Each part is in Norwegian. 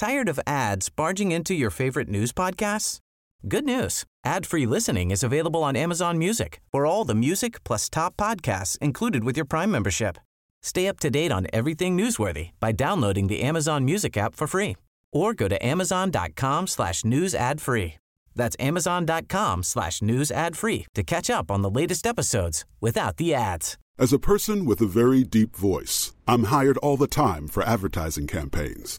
Tired of ads barging into your favorite news podcasts? Good news. Ad-free listening is available on Amazon Music for all the music plus top podcasts included with your Prime membership. Stay up to date on everything newsworthy by downloading the Amazon Music app for free or go to amazon.com slash news ad free. That's amazon.com slash news ad free to catch up on the latest episodes without the ads. As a person with a very deep voice, I'm hired all the time for advertising campaigns.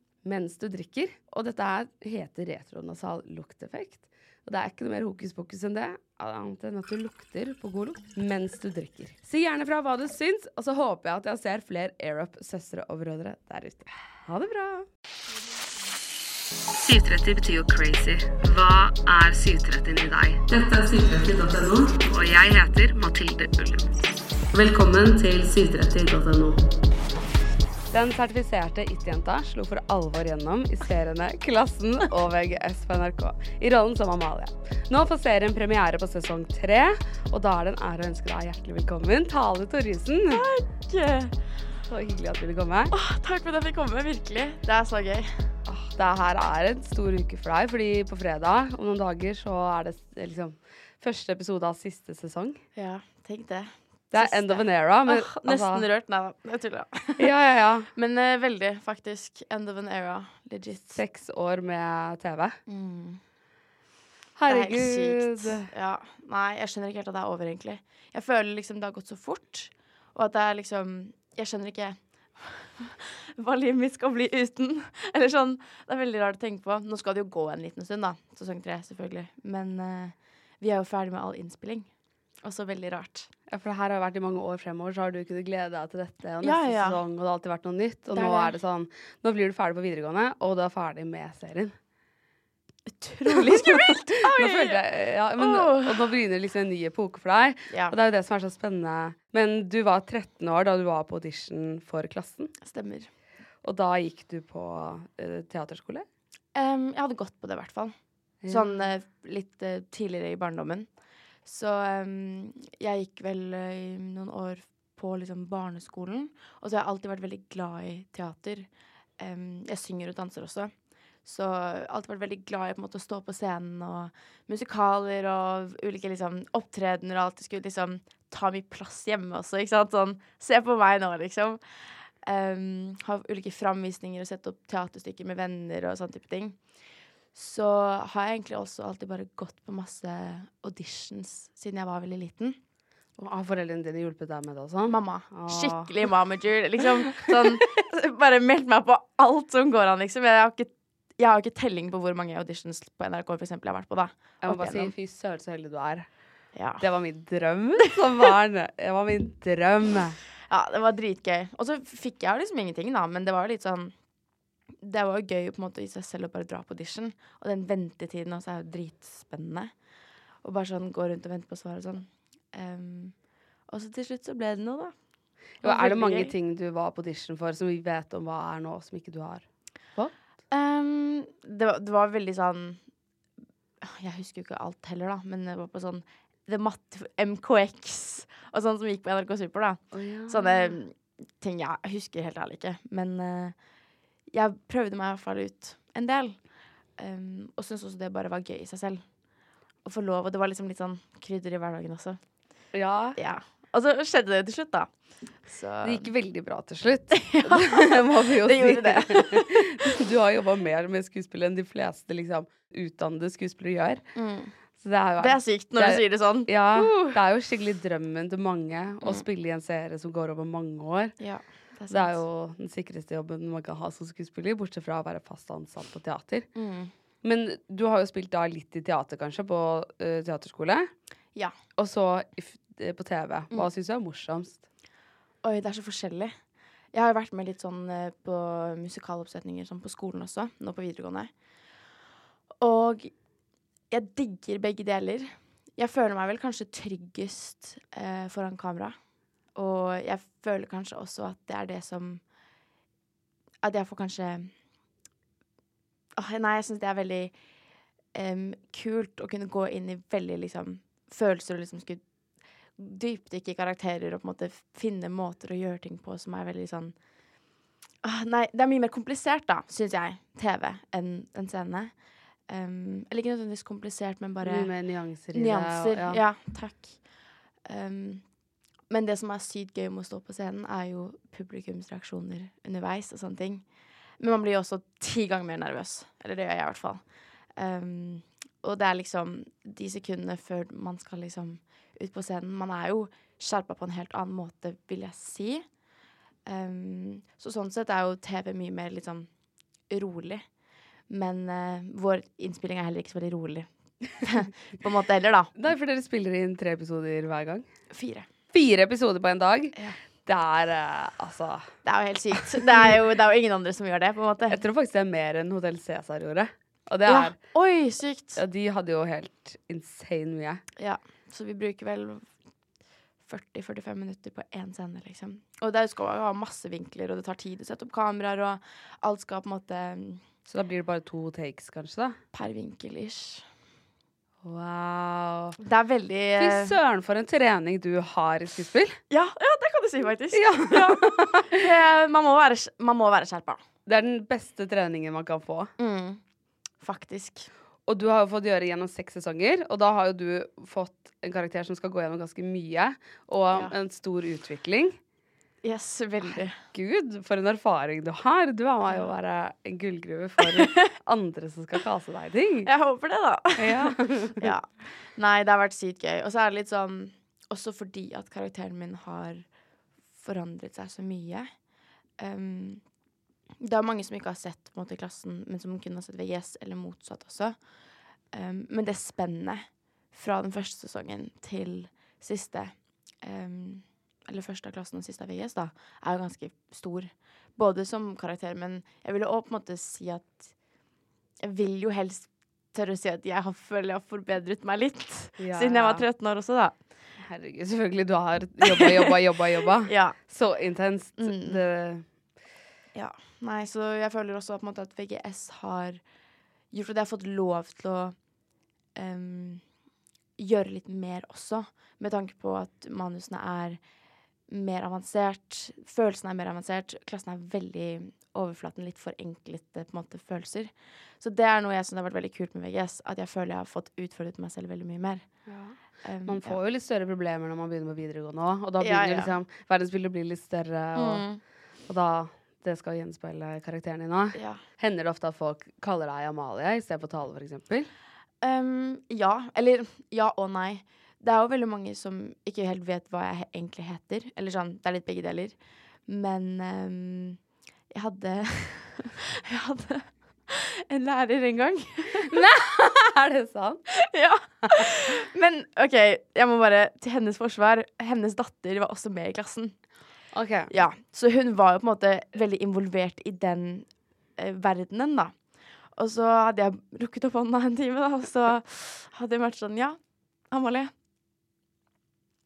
mens du drikker. Og dette her heter retronasal lukteffekt. Og det er ikke noe mer hokus pokus enn det, annet enn at du lukter på god lukt mens du drikker. Si gjerne fra hva du syns, og så håper jeg at jeg ser flere AirUp-søstre og brødre der ute. Ha det bra! 730 betyr jo crazy. Hva er 730 i deg? Dette er 730.no, og jeg heter Mathilde Ullum. Velkommen til 730.no. Den sertifiserte It-jenta slo for alvor gjennom i seriene Klassen og VGS på NRK, i rollen som Amalie. Nå får serien premiere på sesong tre, og da er det en ære å ønske deg hjertelig velkommen, Tale Thoresen. Takk! Så hyggelig at du ville komme. Åh, takk for at jeg fikk komme, virkelig. Det er så gøy. Åh, det her er en stor uke for deg, fordi på fredag om noen dager så er det liksom første episode av siste sesong. Ja, tenk det. Det er end of an era. Men, oh, nesten altså, rørt. Nei da, jeg tuller. Ja, ja, ja. Men uh, veldig, faktisk. End of an era. Legit. Seks år med TV. Mm. Herregud. Det er helt sykt. Ja. Nei, jeg skjønner ikke helt at det er over, egentlig. Jeg føler liksom det har gått så fort, og at det er liksom Jeg skjønner ikke hva livet mitt skal bli uten. Eller sånn. Det er veldig rart å tenke på. Nå skal det jo gå en liten stund, da. Sesong tre, selvfølgelig. Men uh, vi er jo ferdig med all innspilling. Også veldig rart. Ja, for det her har vært i mange år fremover, så har du kunnet glede deg til dette og neste Ja, ja. sesong, og det har alltid vært noe nytt. Og er nå er det sånn Nå blir du ferdig på videregående, og du er ferdig med serien. Utrolig skummelt! Nå følte jeg, ja, men, oh. Og nå begynner liksom en ny epoke for deg. Ja, Og det er jo det som er så spennende. Men du var 13 år da du var på audition for klassen. stemmer. Og da gikk du på uh, teaterskole? Um, jeg hadde gått på det, i hvert fall. Sånn uh, litt uh, tidligere i barndommen. Så um, jeg gikk vel i noen år på liksom barneskolen. Og så har jeg alltid vært veldig glad i teater. Um, jeg synger og danser også. Så alltid vært veldig glad i på måte, å stå på scenen og musikaler og ulike liksom, opptredener og jeg skulle liksom ta min plass hjemme også, ikke sant. Sånn, se på meg nå, liksom. Um, ha ulike framvisninger og sette opp teaterstykker med venner og sånn type ting. Så har jeg egentlig også alltid bare gått på masse auditions siden jeg var veldig liten. Og Har foreldrene dine hjulpet deg med det og sånn? Mamma. Ah. Skikkelig mamager. Liksom sånn Bare meldt meg på alt som går an, liksom. Jeg har ikke, jeg har ikke telling på hvor mange auditions på NRK for eksempel, jeg har vært på, da. Jeg må bare si fy søren så heldig du er. Ja. Det var min drøm som barn. Det var min drøm. ja, det var dritgøy. Og så fikk jeg jo liksom ingenting, da, men det var jo litt sånn Det var jo gøy på en måte i seg selv å bare dra på audition. Og den ventetiden også er jo dritspennende. Og bare sånn gå rundt og vente på svar og sånn. Um, og så til slutt så ble det noe, da. Jo, er det mange gøy. ting du var på audition for som vi vet om hva er nå, som ikke du har? Ehm, det, var, det var veldig sånn Jeg husker jo ikke alt heller, da, men det var på sånn The Matt MKX og sånn som gikk på NRK Super, da. Sånne ting jeg husker helt ærlig ikke. Men eh, jeg prøvde meg i hvert fall ut en del. Um, og syntes også det bare var gøy i seg selv. Å få lov. Og det var liksom litt sånn krydder i hverdagen også. Ja. Ja. Og så skjedde det til slutt, da. Så Det gikk veldig bra til slutt. det må vi jo Det si. gjorde du har jobba mer med skuespill enn de fleste liksom, utdannede skuespillere gjør. mm. Så det er jo Det er sykt når er, du sier det sånn. ja, Uh. det er jo skikkelig drømmen til mange å Mm. spille i en serie som går over mange år. Ja, det er, jo den sikreste jobben man kan ha som skuespiller, bortsett fra å være fast ansatt på teater. mm. Men du har jo spilt da litt i teater, kanskje, på uh, teaterskole. Ja. Og så eh, på TV. Hva Mm. syns du er morsomst? Oi, det er så forskjellig. Jeg har jo vært med litt sånn eh, på musikaloppsetninger sånn på skolen også, nå på videregående. Og jeg digger begge deler. Jeg føler meg vel kanskje tryggest eh, foran kamera. Og jeg føler kanskje også at det er det som At jeg får kanskje oh, Nei, jeg syns det er veldig um, kult å kunne gå inn i veldig liksom følelser og liksom skulle dypdykke i karakterer og på en måte finne måter å gjøre ting på som er veldig sånn oh, Nei, det er mye mer komplisert, da, syns jeg, TV, enn en scene. Um, eller ikke nødvendigvis komplisert, men bare Mye mer nyanser i det. Nyanser. ja. Ja, takk. Um, men det som er sykt gøy med å stå på scenen, er jo publikums reaksjoner underveis og sånne ting. Men man blir jo også ti ganger mer nervøs. Eller det gjør jeg i hvert fall. Um, og det er liksom de sekundene før man skal liksom ut på scenen Man er jo skjerpa på en helt annen måte, vil jeg si. Um, så sånn sett er jo TV mye mer litt sånn rolig. Men uh, vår innspilling er heller ikke så veldig rolig. på en måte heller, da. Nei, for dere spiller inn tre episoder hver gang. Fire. Fire episoder på en dag. Ja. Det er uh, altså Det er jo helt sykt. Det er jo, det er jo ingen andre som gjør det, på en måte. Jeg tror faktisk det er mer enn Hotell Cæsar gjorde. Og det Ja. er Oi, sykt. ja, De hadde jo helt insane mye. Ja. Så vi bruker vel 40-45 minutter på én scene, liksom. Og det skal jo ha masse vinkler, og det tar tid å sette opp kameraer, og alt skal på en måte Så da blir det bare to takes, kanskje, da. per vinkel-ish. Wow. Det er veldig Fy eh, søren, for en trening du har i skuespill. ja, ja, det kan du si, faktisk. Ja. ja. man må være, man må være skjerpa. Det er den beste treningen man kan få. Mm. Faktisk. Og du har jo fått gjøre gjennom seks sesonger, og da har jo du fått en karakter som skal gå gjennom ganske mye, og Ja. en stor utvikling. Yes, veldig. Gud, for en erfaring du har! Du er jo bare en gullgruve for andre som skal kase deg ting. Jeg håper det, da. Ja. ja. Nei, det har vært sykt gøy. Og så er det litt sånn Også fordi at karakteren min har forandret seg så mye. Um, det er mange som ikke har sett måte, klassen, men som kunne ha sett VGS, eller motsatt også. Um, men det spennet fra den første sesongen til siste um, Eller første av klassen og siste av VGS, da, er jo ganske stor. Både som karakter, men jeg ville òg på en måte si at Jeg vil jo helst tørre å si at jeg har, føler jeg har forbedret meg litt. Ja. Siden jeg var 13 år også, da. Herregud, selvfølgelig. Du har jobba, jobba, jobba. jobba. Ja. Så intenst. Mm. Det, ja. Nei, så jeg føler også på en måte at VGS har gjort at jeg har fått lov til å um, gjøre litt mer også, med tanke på at manusene er mer avansert. Følelsene er mer avansert. Klassen er veldig overflaten, litt forenklete på en måte, følelser. Så det er noe jeg syns har vært veldig kult med VGS, at jeg føler jeg har fått utfordret meg selv veldig mye mer. Um, man får jo litt større problemer når man begynner på videregående òg, og da Ja, begynner ja. liksom verdensbildet å bli litt større, og, mm, og da det skal gjenspeile karakteren din òg. ja. Hender det ofte at folk kaller deg Amalie istedenfor Tale, f.eks.? Um, ja. Eller ja og nei. Det er jo veldig mange som ikke helt vet hva jeg egentlig heter. Eller sånn, det er litt begge deler. Men um, jeg hadde Jeg hadde en lærer en gang. Er det sant? ja. Men OK, jeg må bare til hennes forsvar. Hennes datter var også med i klassen. OK. Ja, Så hun var jo på en måte veldig involvert i den eh, verdenen, da. Og så hadde jeg rukket opp hånda en time, da, og så hadde hun vært sånn Ja, Amalie.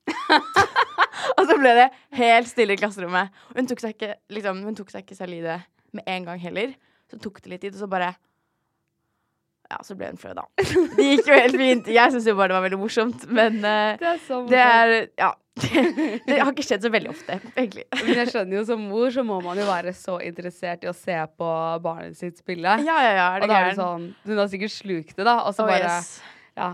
og så ble det helt stille i klasserommet. Hun tok seg ikke, liksom, hun tok seg ikke selv i det med en gang heller. Så tok det litt tid, og så bare Ja, så ble hun flau, da. Det gikk jo helt fint. Jeg syns jo bare det var veldig morsomt, men uh, Det er så det er Ja. det har ikke skjedd så veldig ofte, egentlig. Men jeg skjønner jo som mor så må man jo være så interessert i å se på barnet sitt spille. Ja, ja, ja. Er og da er det sånn Hun har sikkert slukt det, da. Og så Oh, bare yes. Ja.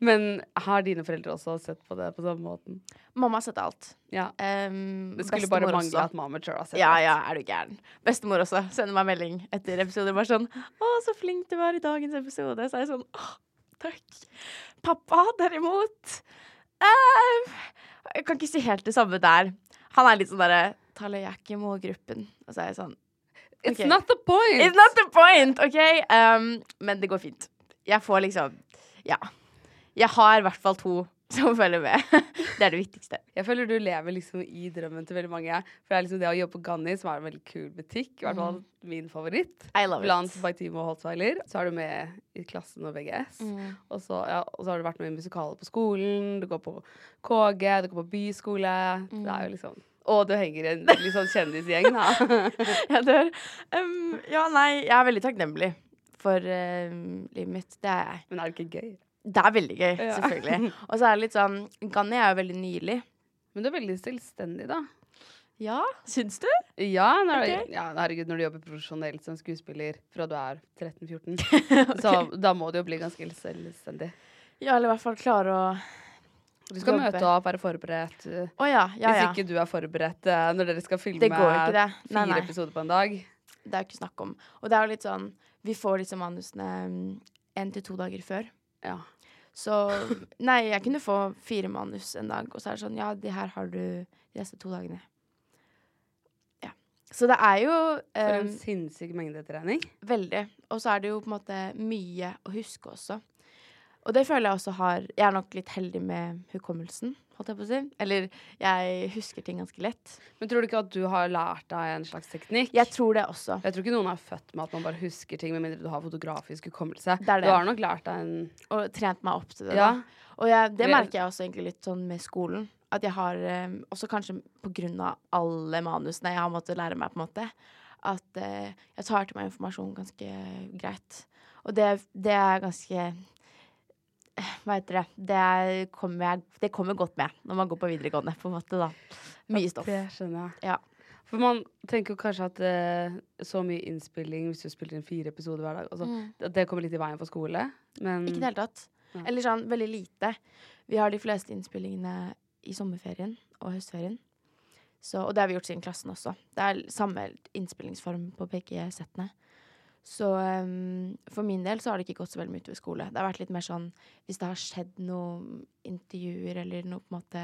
Men har dine foreldre også sett på det på samme måten? Mamma har sett alt. Ja. Um, Det skulle bare mangle også. at mamma Chur har sett Ja, alt. ja, er du gæren. Bestemor også sender meg melding etter episoder. Bare sånn 'Å, så flink du var i dagens episode.' Så er jeg sånn 'Å, takk'. Pappa, derimot eh, Jeg kan ikke si helt det samme der. Han er litt sånn derre 'Tale, jeg er ikke målgruppen.' Og så er jeg sånn It's not the point! It's not the point, OK? Um, men det går fint. Jeg får liksom Ja. Jeg har i hvert fall to som følger med. det er det viktigste. Jeg føler du lever liksom i drømmen til veldig mange. For det er liksom det å jobbe på Ganni, som er en veldig kul butikk. I hvert fall min favoritt. I love Blant it. Baitimo og Holtzweiler. Så er du med i klassen og VGS. Mm. Og, så, ja, og så har du vært med i musikaler på skolen. Du går på KG, du går på byskole. Det er jo liksom Og du henger i en sånn kjendisgjeng, da. Jeg dør. Um, ja, nei, jeg er veldig takknemlig for uh, livet mitt. Det er jeg. Men er det ikke gøy? Det er veldig gøy, Ja. selvfølgelig. Og så er det litt sånn Ganni er jo veldig nylig. Men du er veldig selvstendig, da. Ja, syns du? Ja, når, okay. ja, herregud, når du jobber profesjonelt som skuespiller fra du er 13-14, så da må du jo bli ganske selvstendig. Ja, eller i hvert fall klare å Du skal Jobbe. møte opp, være forberedt. Oh, ja, ja, Hvis ikke du er forberedt uh, når dere skal filme det. Nei, fire nei. episoder på en dag. Det er jo ikke snakk om. Og det er jo litt sånn Vi får disse manusene én til to dager før. Ja. Så Nei, jeg kunne få fire manus en dag, og så er det sånn Ja, de her har du de neste to dagene. Ja. Så det er jo For en um, sinnssyk mengde trening. Veldig. Og så er det jo på en måte mye å huske også. Og det føler jeg også har Jeg er nok litt heldig med hukommelsen, holdt jeg på å si. Eller jeg husker ting ganske lett. Men tror du ikke at du har lært deg en slags teknikk? Jeg tror det også. Jeg tror ikke noen er født med at man bare husker ting, med mindre du har fotografisk hukommelse. Det det. Du har nok lært deg en Og trent meg opp til det. Ja. Da. Og jeg, det merker jeg også egentlig litt sånn med skolen. At jeg har eh, Også kanskje på grunn av alle manusene jeg har måttet lære meg, på en måte. At eh, jeg tar til meg informasjon ganske greit. Og det, det er ganske Hva heter det? Det, er, kommer det kommer godt med når man går på videregående, på en måte, da. Mye stoff. Det skjønner jeg. Ja. For man tenker jo kanskje at uh, så mye innspilling, hvis du spiller inn fire episoder hver dag, altså, at det kommer litt i veien for skole. Men Ikke i det hele tatt. Ja. Eller sånn veldig lite. Vi har de fleste innspillingene i sommerferien og høstferien. Så, og det har vi gjort siden klassen også. Det er samme innspillingsform på begge settene. Så um, for min del så har det ikke gått så veldig mye utover skole. Det har vært litt mer sånn hvis det har skjedd noen intervjuer eller noe på en måte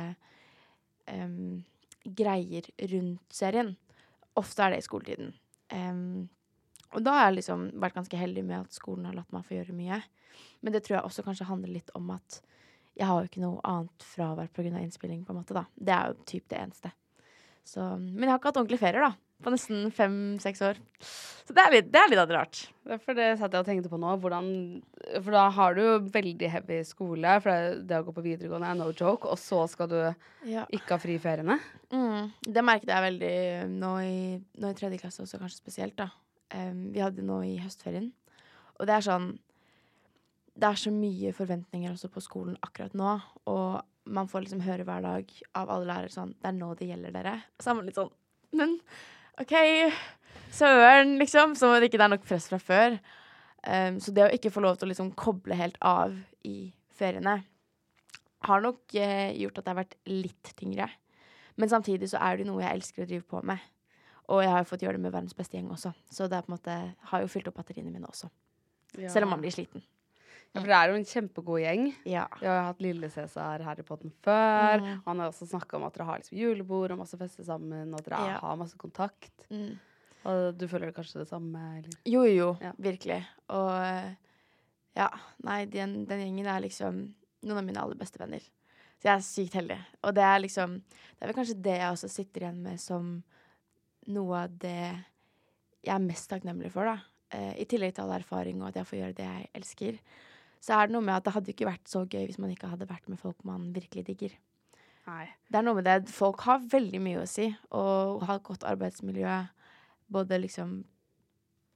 um, greier rundt serien. Ofte er det i skoletiden. Um, og da har jeg liksom vært ganske heldig med at skolen har latt meg få gjøre mye. Men det tror jeg også kanskje handler litt om at jeg har jo ikke noe annet fravær pga. innspilling, på en måte, da. Det er jo typ det eneste. Så, men jeg har ikke hatt ordentlig ferier, da. På nesten fem-seks år. Så det er litt, det er litt av det rart. Det er for det satt jeg og tenkte på nå. Hvordan, for da har du jo veldig heavy skole, for det, det å gå på videregående er no joke, og så skal du Ja. ikke ha fri i feriene. Mm, det merket jeg veldig nå i, nå i tredje klasse også, kanskje spesielt, da. Um, vi hadde nå i høstferien. Og det er sånn Det er så mye forventninger også på skolen akkurat nå. Og man får liksom høre hver dag av alle lærere sånn Det er nå det gjelder dere. Og så er man litt sånn Men OK, søren, liksom. Som om det ikke er nok press fra før. Um, så det å ikke få lov til å liksom koble helt av i feriene har nok uh, gjort at det har vært litt tyngre. Men samtidig så er det noe jeg elsker å drive på med. Og jeg har jo fått gjøre det med verdens beste gjeng også. Så det på en måte, har jo fylt opp batteriene mine også. Selv om man blir sliten. Ja, for det er jo en kjempegod gjeng. Ja. Vi har hatt Lille Cæsar her i podden før. Mm. Han har også snakka om at dere har liksom julebord og masse fester sammen, og dere Ja. har masse kontakt. Mm. Og du føler kanskje det samme, eller? Jo, jo, Ja. virkelig. Og eh, ja, nei, den, den gjengen er liksom noen av mine aller beste venner. Så jeg er sykt heldig. Og det er liksom Det er vel kanskje det jeg også sitter igjen med som noe av det jeg er mest takknemlig for, da. Eh, I tillegg til all erfaring og at jeg får gjøre det jeg elsker. Så er det noe med at det hadde ikke vært så gøy hvis man ikke hadde vært med folk man virkelig digger. Nei. Det er noe med det. Folk har veldig mye å si. Og har et godt arbeidsmiljø både liksom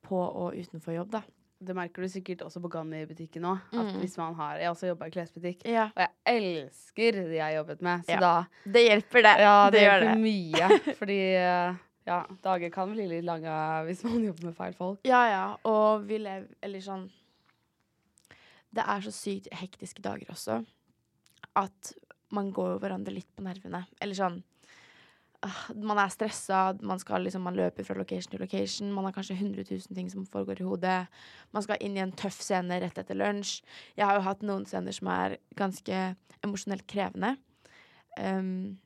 på og utenfor jobb, da. Det merker du sikkert også på Ganni-butikken nå. At Mm. hvis man har Jeg har også jobba i klesbutikk, Ja. og jeg elsker de jeg har jobbet med. Så Ja. da Det hjelper, det. Ja, det, det hjelper mye. Fordi ja, dager kan bli litt lange hvis man jobber med feil folk. Ja, ja. Og vi lever Eller sånn Det er så sykt hektiske dager også at man går hverandre litt på nervene. Eller sånn ah, Man er stressa, man liksom Man løper fra location til location. Man har kanskje 100 000 ting som foregår i hodet. Man skal inn i en tøff scene rett etter lunsj. Jeg har jo hatt noen scener som er ganske emosjonelt krevende. Um,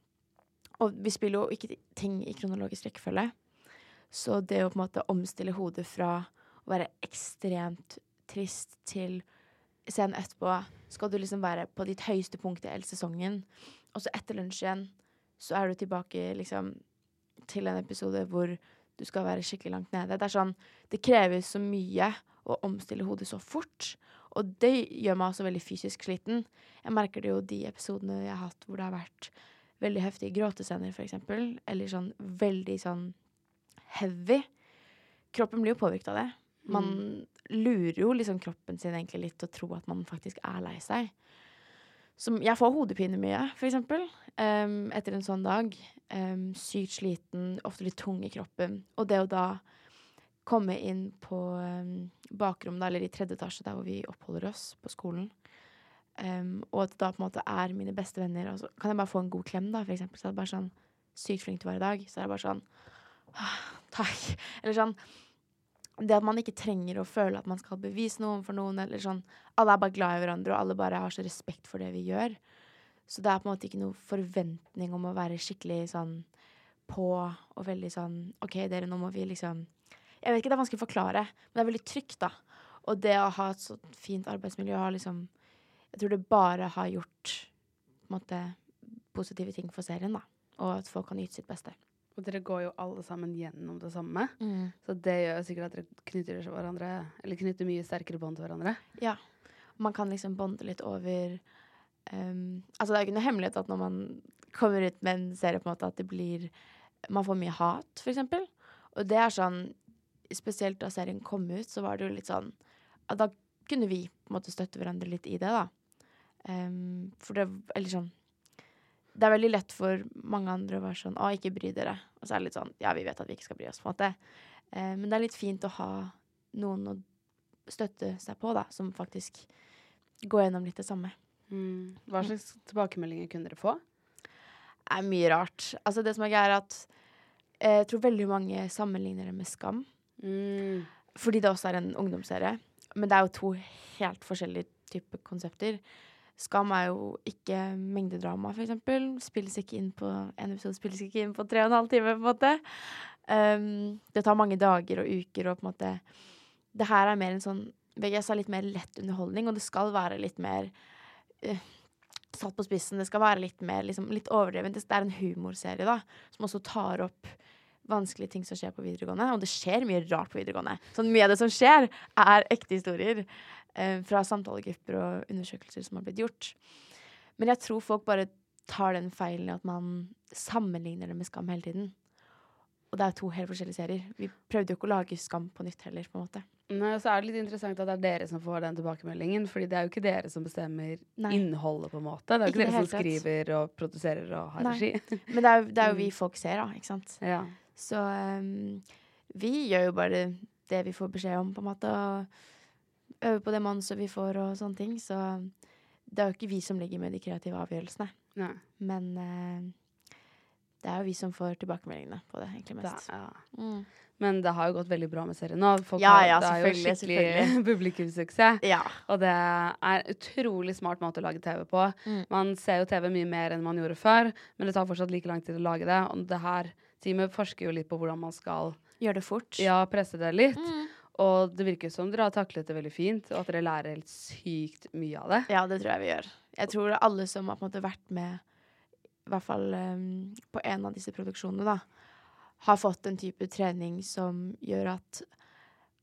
og vi spiller jo ikke ting i kronologisk rekkefølge. Så det å på en måte omstille hodet fra å være ekstremt trist til scenen etterpå, skal du liksom være på ditt høyeste punkt i hele sesongen. Og så etter lunsj igjen, så er du tilbake liksom til en episode hvor du skal være skikkelig langt nede. Det er sånn, det krever så mye å omstille hodet så fort. Og det gjør meg også veldig fysisk sliten. Jeg merker det jo de episodene jeg har hatt hvor det har vært veldig heftige gråtescener, eksempel. Eller sånn veldig sånn heavy. Kroppen blir jo påvirket av det. Man lurer jo liksom kroppen sin egentlig litt til å tro at man faktisk er lei seg. Som, jeg får hodepine mye, for eksempel, um, etter en sånn dag. Um, sykt sliten, ofte litt tung i kroppen. Og det å da komme inn på um, bakrommet, eller i tredje etasje, der hvor vi oppholder oss på skolen, um, og at det da på en måte er mine beste venner, og så kan jeg bare få en god klem, da, for eksempel. Så er det bare sånn sykt flink til å være i dag. Så er det bare sånn «Ah, Takk. Eller sånn det at man ikke trenger å føle at man skal bevise noe for noen. eller sånn, Alle er bare glad i hverandre, og alle bare har så respekt for det vi gjør. Så det er på en måte ikke noe forventning om å være skikkelig sånn på og veldig sånn OK, dere, nå må vi liksom Jeg vet ikke, det er vanskelig å forklare, men det er veldig trygt, da. Og det å ha et så fint arbeidsmiljø har liksom Jeg tror det bare har gjort på en måte positive ting for serien, da. Og at folk kan yte sitt beste. Og dere går jo alle sammen gjennom det samme. Så det gjør sikkert at dere knytter hverandre Eller knytter mye sterkere bånd til hverandre. Ja. Man kan liksom bonde litt over um, Altså, det er jo ikke noe hemmelighet at når man kommer ut med en serie, på en måte, at det blir Man får mye hat, for eksempel. Og det er sånn Spesielt da serien kom ut, så var det jo litt sånn at Da kunne vi på en måte støtte hverandre litt i det, da. Um, for det Eller sånn Det er veldig lett for mange andre å være sånn Å, ikke bry dere. Og så er det litt sånn Ja, vi vet at vi ikke skal bry oss, på en måte. Eh, men det er litt fint å ha noen å støtte seg på, da, som faktisk går gjennom litt det samme. Mm. Hva slags tilbakemeldinger kunne dere få? Det er mye rart. Altså, det som er greia, er at eh, jeg tror veldig mange sammenligner det med Skam. Mm. Fordi det også er en ungdomsserie. Men det er jo to helt forskjellige typer konsepter. Skam er jo ikke mengdedrama, for eksempel. Spilles ikke inn på En episode spilles ikke inn på tre og en halv time, på en måte. Um, det tar mange dager og uker og på en måte Det her er mer en sånn VGS er litt mer lett underholdning, og det skal være litt mer uh, satt på spissen. Det skal være litt mer liksom, litt overdrevent. Det er en humorserie da, som også tar opp vanskelige ting som skjer på videregående. Og det skjer mye rart på videregående. Sånn Mye av det som skjer, er ekte historier fra samtalegrupper og undersøkelser som har blitt gjort. Men jeg tror folk bare tar den feilen at man sammenligner det med Skam hele tiden. Og det er to helt forskjellige serier. Vi prøvde jo ikke å lage Skam på nytt heller, på en måte. Nei, så er det litt interessant at det er dere som får den tilbakemeldingen. Fordi det er jo ikke dere som bestemmer Nei. innholdet, på en måte. Det er jo Ikke ikke dere som skriver og produserer og har Nei. regi. Men det er, jo- det er jo Mm. vi folk ser, da. Ikke sant? ja. Så um, vi gjør jo bare det vi får beskjed om, på en måte. Og øver på det manuset vi får og sånne ting. Så det er jo ikke vi som ligger med de kreative avgjørelsene. Nei. Men uh, det er jo vi som får tilbakemeldingene på det, egentlig mest. mest. ja. Mm. Men det har jo gått veldig bra med serien nå. Folk Ja, har, det er jo skikkelig publikumssuksess. Ja. Og det er utrolig smart måte å lage TV på. Mm. Man ser jo TV mye mer enn man gjorde før, men det tar fortsatt like lang tid å lage det. Og det her teamet forsker jo litt på hvordan man skal Gjøre det fort. ja, presse det litt. Mm. Og det virker som dere har taklet det veldig fint, og at dere lærer helt sykt mye av det. Ja, det tror jeg vi gjør. Jeg tror alle som har måte vært med, i hvert fall um, på en av disse produksjonene, da, har fått en type trening som gjør at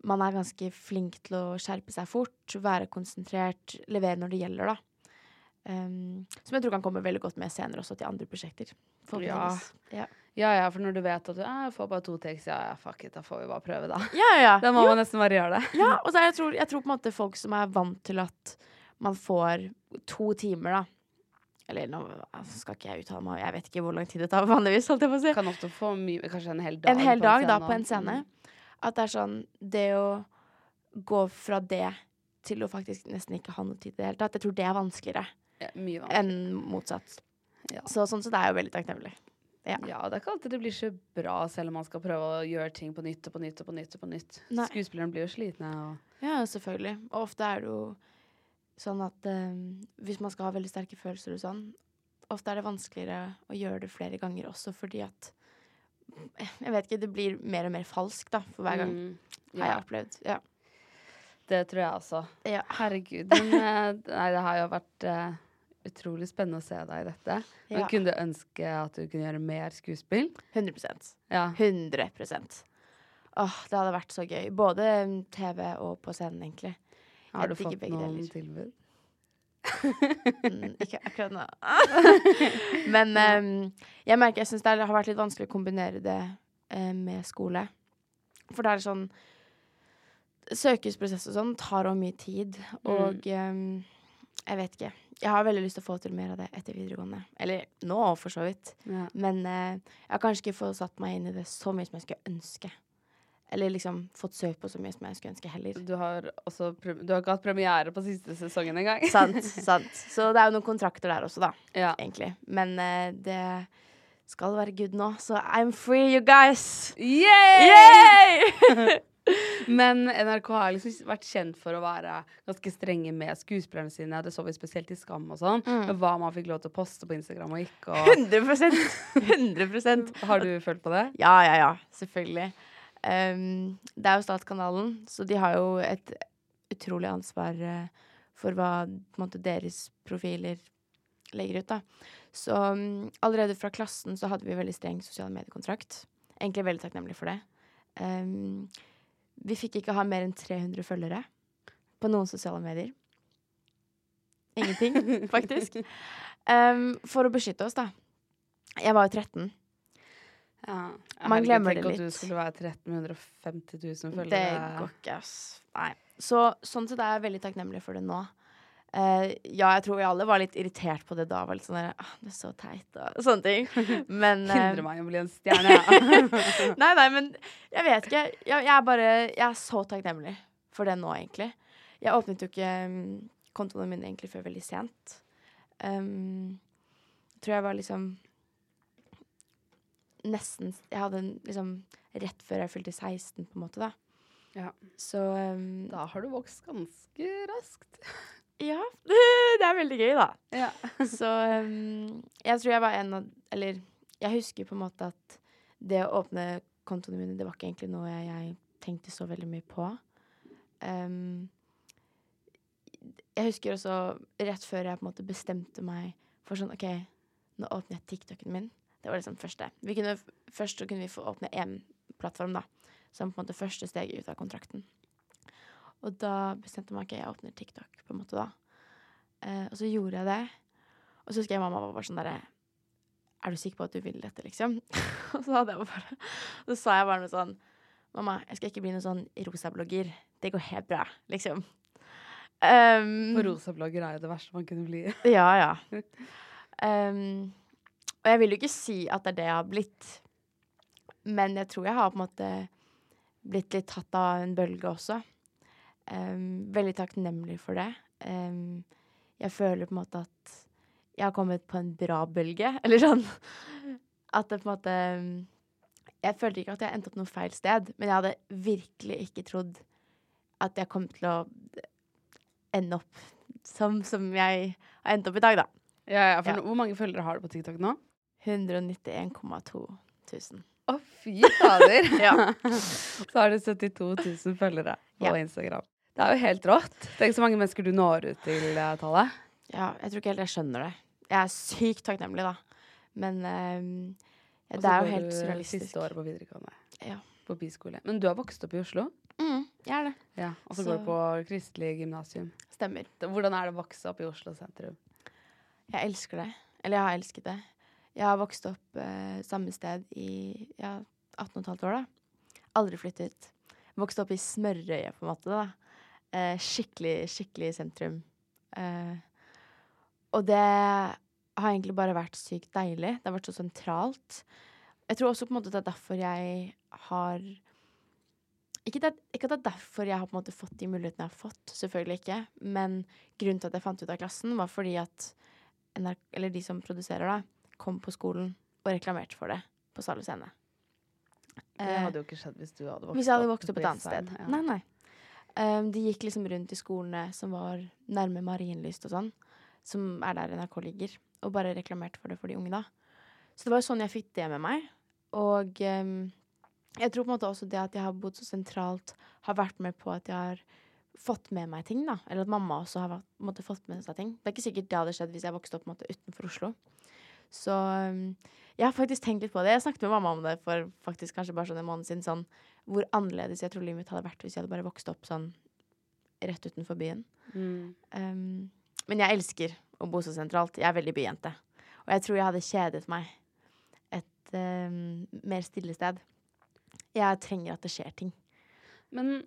man er ganske flink til å skjerpe seg fort, være konsentrert, levere når det gjelder, da. Um, som jeg tror kan komme veldig godt med senere også til andre prosjekter. Ja. Ja. Ja, ja, for når du vet at du «Ah, jeg får bare to takes, ja, ja, fuck it, da får vi bare prøve, da. Ja, ja. Da må Jo, man nesten bare gjøre det. Ja, og så er jeg tror, jeg tror på en måte folk som er vant til at man får to timer, da. Eller nå altså, skal ikke jeg uttale meg, jeg vet ikke hvor lang tid det tar vanligvis, holdt jeg på å si. Kan ofte få mye, kanskje en hel dag. En hel på dag da på en scene. Mm. At det er sånn Det å gå fra det til å faktisk nesten ikke ha noe tid i det hele tatt, jeg tror det er vanskeligere Ja, mye vanskelig. enn motsatt. Ja. Så sånn sett er jeg jo veldig takknemlig. Ja. Ja, det er ikke alltid det blir så bra, selv om man skal prøve å gjøre ting på nytt og på nytt og på nytt. og på nytt. Nei. Skuespillerne blir jo slitne. Og Ja, selvfølgelig. Og ofte er det jo sånn at um, hvis man skal ha veldig sterke følelser og sånn, ofte er det vanskeligere å gjøre det flere ganger også, fordi at Jeg vet ikke, det blir mer og mer falskt da, for hver gang. Mm, Har jeg opplevd. Ja. det tror jeg også. ja. Herregud. Men eh, nei, det har jo vært eh, utrolig spennende å se deg i dette. Men Ja. kunne du ønske at du kunne gjøre mer skuespill? 100% Ja. 100% Åh, det hadde vært så gøy. Både mm, TV og på scenen, egentlig. Har du fått noen deler. tilbud? Mm, ikke akkurat nå. Men um, jeg merker jeg syns det har vært litt vanskelig å kombinere det uh, med skole. For det er sånn Søkesprosess og sånn tar også mye tid. Og em, jeg vet ikke. Jeg har veldig lyst til å få til mer av det etter videregående. Eller nå, for så vidt. Ja. Men eh, jeg har kanskje ikke fått satt meg inn i det så mye som jeg skulle ønske. Eller liksom fått søkt på så mye som jeg skulle ønske heller. Du har også du har ikke hatt premiere på siste sesongen engang. Sant, sant. Så det er jo noen kontrakter der også, da. Ja. egentlig. Men eh, det skal være good nå, så I'm free, you guys! Yay! Yay! Men NRK har liksom vært kjent for å være ganske strenge med skuespillerne sine. Det så vi spesielt i Skam og sånn. Mm. Hva man fikk lov til å poste på Instagram og ikke. Og 100 100% har du følt på det? Ja, ja, ja. Selvfølgelig. Um, det er jo Statskanalen, så de har jo et utrolig ansvar uh, for hva måte, deres profiler legger ut. da. Så um, allerede fra klassen så hadde vi veldig streng sosiale mediekontrakt. Egentlig veldig takknemlig for det. Um, vi fikk ikke ha mer enn 300 følgere på noen sosiale medier. Ingenting, faktisk. Um, for å beskytte oss, da. Jeg var jo 13. Ja. Man glemmer det litt. Tenk at du skulle være 1350 000 følgere. Det går ikke, ass. Nei. Så sånn sett er jeg veldig takknemlig for det nå. Eh, ja, jeg tror vi alle var litt irritert på det da. Var litt sånn der, ah, det er så teit og sånne ting. Men eh, Hindre meg i å bli en stjerne. Ja. Nei, nei, men jeg vet ikke. Jeg, jeg er bare Jeg er så takknemlig for det nå, egentlig. Jeg åpnet jo ikke um, kontoene mine egentlig før veldig sent. Um, tror jeg var liksom Nesten Jeg hadde en liksom rett før jeg fylte 16, på en måte, da. Ja. Så um, Da har du vokst ganske raskt. Ja. Det er veldig gøy, da. Ja. Så um, jeg tror jeg var en av Eller jeg husker på en måte at det å åpne kontoene mine, det var ikke egentlig noe jeg, jeg tenkte så veldig mye på. Um, jeg husker også rett før jeg på en måte bestemte meg for sånn OK, nå åpner jeg TikToken min. Det var liksom første. Vi kunne, først kunne vi få åpne én plattform, da. Som på en måte første steg ut av kontrakten. Og da bestemte jeg meg ok, jeg åpner TikTok, på en måte da. Eh, og så gjorde jeg det. Og så husker jeg mamma var bare sånn derre Er du sikker på at du vil dette, liksom? og så hadde jeg bare Så sa jeg bare noe sånn Mamma, jeg skal ikke bli noen sånn rosablogger. Det går helt bra, liksom. Um, For rosablogger er jo det verste man kunne bli. ja, ja. Um, og jeg vil jo ikke si at det er det jeg har blitt, men jeg tror jeg har på en måte blitt litt tatt av en bølge også. Um, veldig takknemlig for det. Um, jeg føler på en måte at jeg har kommet på en bra bølge, eller sånn. At det på en måte Jeg følte ikke at jeg endte opp noe feil sted, men jeg hadde virkelig ikke trodd at jeg kom til å ende opp som, som jeg har endt opp i dag, da. Ja, ja, for Ja. Hvor mange følgere har du på TikTok nå? 191,2 000. Å, fy fader! Ja. så har du 72 000 følgere på. Instagram. Det er jo helt rått. Tenk så mange mennesker du når ut til, Tale. Tallet. Ja, jeg tror ikke helt jeg skjønner det. Jeg er sykt takknemlig, da. Men um, ja, Og det så er jo går du. Siste året på videregående. Ja. På biskole. Men du har vokst opp i Oslo? Mm, jeg er det. Ja. Og så Så- går du på kristelig gymnasium. Stemmer. Hvordan er det å vokse opp i Oslo sentrum? Jeg elsker det. Eller jeg har elsket det. Jeg har vokst opp eh, samme sted i ja, 18 15 år, da. Aldri flyttet. Vokst opp i smørøyet, på en måte, da. Eh, skikkelig, skikkelig sentrum. Eh, og det har egentlig bare vært sykt deilig. Det har vært så sentralt. Jeg tror også på en måte det er derfor jeg har ikke, det, ikke at det er derfor jeg har på en måte fått de mulighetene jeg har fått, selvfølgelig ikke. Men grunnen til at jeg fant ut av klassen, var fordi at NRK, eller de som produserer, da, kom på skolen og reklamerte for det på Sale Scene. Det Eh, hadde jo ikke skjedd hvis du hadde vokst hvis jeg hadde vokst opp opp et annet sted. ja. Nei, nei. Um, de gikk liksom rundt i skolene som var nærme Marienlyst og sånn, som er der NRK ligger, og bare reklamerte for det for de unge, da. Så det var jo sånn jeg fikk det med meg. Og um, jeg tror på en måte også det at jeg har bodd så sentralt, har vært med på at jeg har fått med meg ting, da. Eller at mamma også har måte, fått med seg ting. Det er ikke sikkert det hadde skjedd hvis jeg vokste opp måte, utenfor Oslo. Så jeg har faktisk tenkt litt på det. Jeg snakket med mamma om det for faktisk kanskje bare sånn en måned siden. Sånn, hvor annerledes jeg tror livet mitt hadde vært hvis jeg hadde bare vokst opp sånn rett utenfor byen. Mm. Um, men jeg elsker å bo så sentralt. Jeg er veldig byjente. Og jeg tror jeg hadde kjedet meg et um, mer stille sted. Jeg trenger at det skjer ting. Men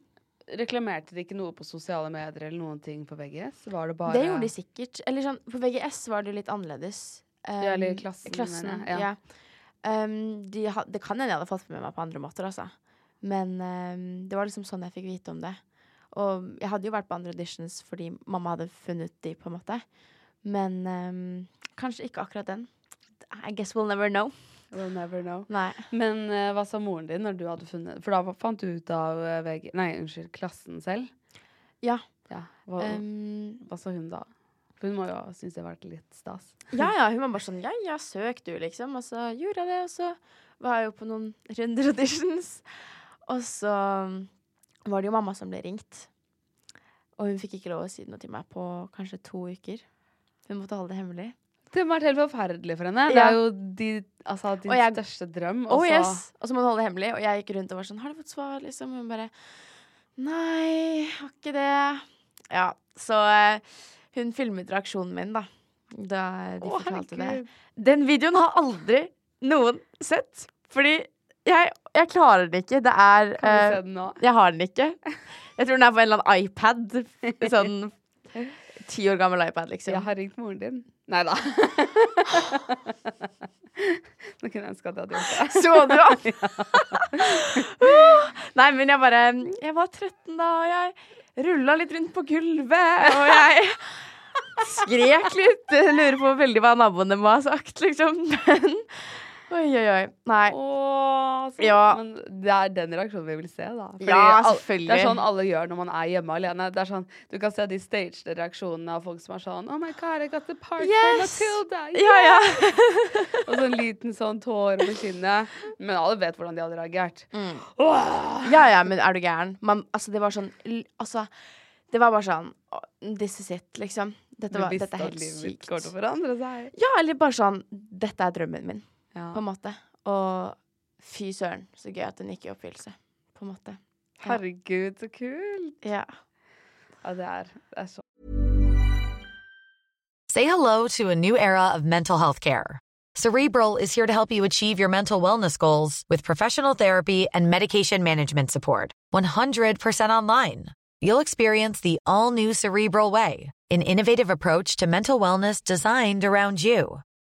reklamerte de ikke noe på sosiale medier eller noen ting på VGS? Var det bare Det gjorde de sikkert. Eller sånn, på VGS var det litt annerledes. Um, Ja, eller klassen, klassen ja. ja. Um, de ha, det kan hende jeg hadde fått med meg på andre måter, altså. Men um, det var liksom sånn jeg fikk vite om det. Og jeg hadde jo vært på andre auditions fordi mamma hadde funnet de, på en måte. Men kanskje ikke akkurat den. I guess we'll never know. We'll never know. Nei. Men uh, hva sa moren din når du hadde funnet For da fant du ut av eh, VG... Nei, unnskyld, klassen selv? Ja. Ja. Hva, hva sa hun da? For hun må jo ha syntes det har vært litt stas. ja, ja, hun var bare sånn Ja, ja, søk du, liksom. Og så gjorde jeg det, og så var jeg jo på noen runder auditions. Og så var det jo mamma som ble ringt. Og hun fikk ikke lov å si noe til meg på kanskje to uker. Hun måtte holde det hemmelig. Det må ha vært helt forferdelig for henne. Det er jo de, altså, din Og jeg- største drøm. Oh så- yes! Og så må hun holde det hemmelig. Og jeg gikk rundt og var sånn Har du fått svar, liksom? Hun bare Nei, har ikke det. Ja, så eh, hun filmet reaksjonen min, da. Da de Å, fortalte det. Den videoen har aldri noen sett. Fordi jeg, jeg klarer den ikke. Det er Kan du eh, se den nå? Jeg har den ikke. Jeg tror den er på en eller annen iPad. Sånn ti år gammel iPad, liksom. Jeg har ringt moren din. Nei da. Nå kunne jeg ønske at jeg hadde gjort det. Så du han? Nei, men jeg bare Jeg var 13 da, og jeg rulla litt rundt på gulvet, og jeg skrek litt. Lurer på veldig hva naboene må ha sagt, liksom. Men oi, oi, oi. Nei. Åh, så, Ja. Men det er den reaksjonen vi vil se, da. Fordi Ja, selvfølgelig. Det er sånn alle gjør når man er hjemme alene. Det er sånn, Du kan se de stagede reaksjonene av folk som er sånn Oh my God, I got the part for Yes! Matilda! Ja, ja. Og så en liten sånn tår på kinnet. Men alle vet hvordan de hadde reagert. Mm. Ja, ja, men er du gæren? Man, altså, det var sånn Altså, det var bare sånn This is it, liksom. Dette, var, dette er helt sykt. Ja, eller bare sånn Dette er drømmen min, Ja. på en måte. Og fy søren, så gøy at den gikk i oppfyllelse. På en måte. Herregud, så kult! Ja. Ja, det er, det er så Say hello to a new era of mental health care. Cerebral is here to help you achieve your mental wellness goals with professional therapy and medication management support. 100% online. You'll experience the all new Cerebral Way, an innovative approach to mental wellness designed around you.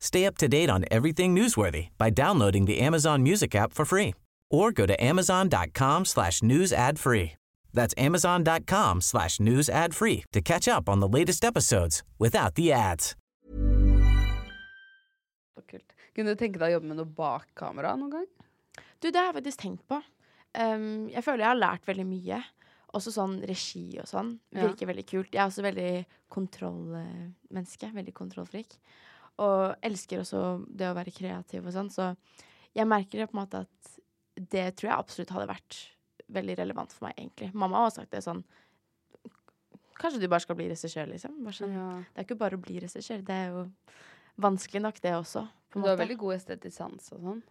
Stay up to date on everything newsworthy by downloading the Amazon Music app for free or go to amazon.com slash news ad free. That's amazon.com slash news ad free to catch up on the latest episodes without the ads. Kult. Kunne du tenke deg å jobbe med noe bak kamera noen gang? Du, det har jeg faktisk tenkt på. Um, jeg føler jeg har lært veldig mye. Også sånn regi og sånn. Ja. Virker veldig kult. Jeg er også veldig kontrollmenneske. Veldig kontrollfrik. Og elsker også det å være kreativ og sånn. Så jeg merker på en måte at det tror jeg absolutt hadde vært veldig relevant for meg, egentlig. Mamma har også sagt det sånn Kanskje du bare skal bli regissør, liksom. Sånn, Det er ikke bare å bli regissør. Det er jo vanskelig nok, det også. Du har veldig god estetisk sans og sånn.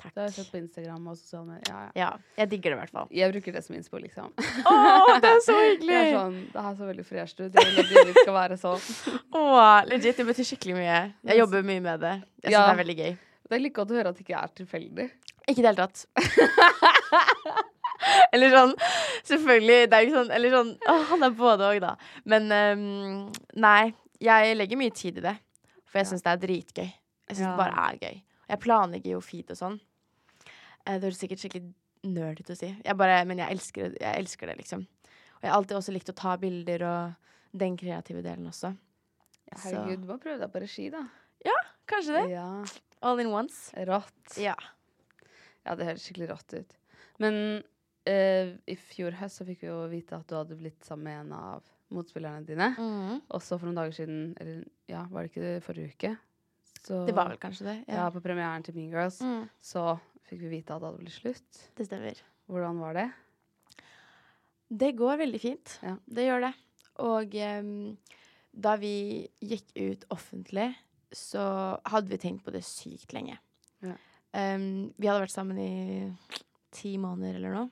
Takk. Det har jeg sett på Instagram og sosiale medier. Ja, ja. Ja, jeg digger det i hvert fall. Jeg bruker det som innspo, liksom. Å, det er så hyggelig! Det, er sånn, det her så veldig fresh ut. Jeg vil at livet skal være sånn. Åh, legit, det betyr skikkelig mye. Jeg jobber mye med det. Jeg synes Ja. det er veldig gøy. Det er litt godt å høre at det ikke er tilfeldig. Ikke i det hele tatt. eller sånn, selvfølgelig, det er ikke sånn, eller sånn, åh, han er både og da. Men um, nei, jeg legger mye tid i det, for jeg synes det er dritgøy. Jeg synes Ja. det bare er gøy. Jeg planlegger jo feed og sånn. Eh, Det høres sikkert skikkelig nerd ut å si. Jeg bare, men jeg elsker, jeg elsker det, liksom. Og jeg har alltid også likt å ta bilder og den kreative delen også. Herregud, du må prøve deg på regi, da. Ja, Kanskje det? Ja, All in once. Rått. Ja. Ja, det høres skikkelig rått ut. Men uh, i fjor høst så fikk vi jo vite at du hadde blitt sammen med en av motspillerne dine. Mm Og så for noen dager siden, eller ja, var det ikke det forrige uke? Så, Det var vel kanskje det. ja. på premieren til Mean Girls, Mm, så fikk vi vite at det hadde blitt slutt. det stemmer. Hvordan var det? Det går veldig fint. Ja. Det gjør det. Og em, da vi gikk ut offentlig, så hadde vi tenkt på det sykt lenge. Ja. Um, vi hadde vært sammen i ti måneder eller noe,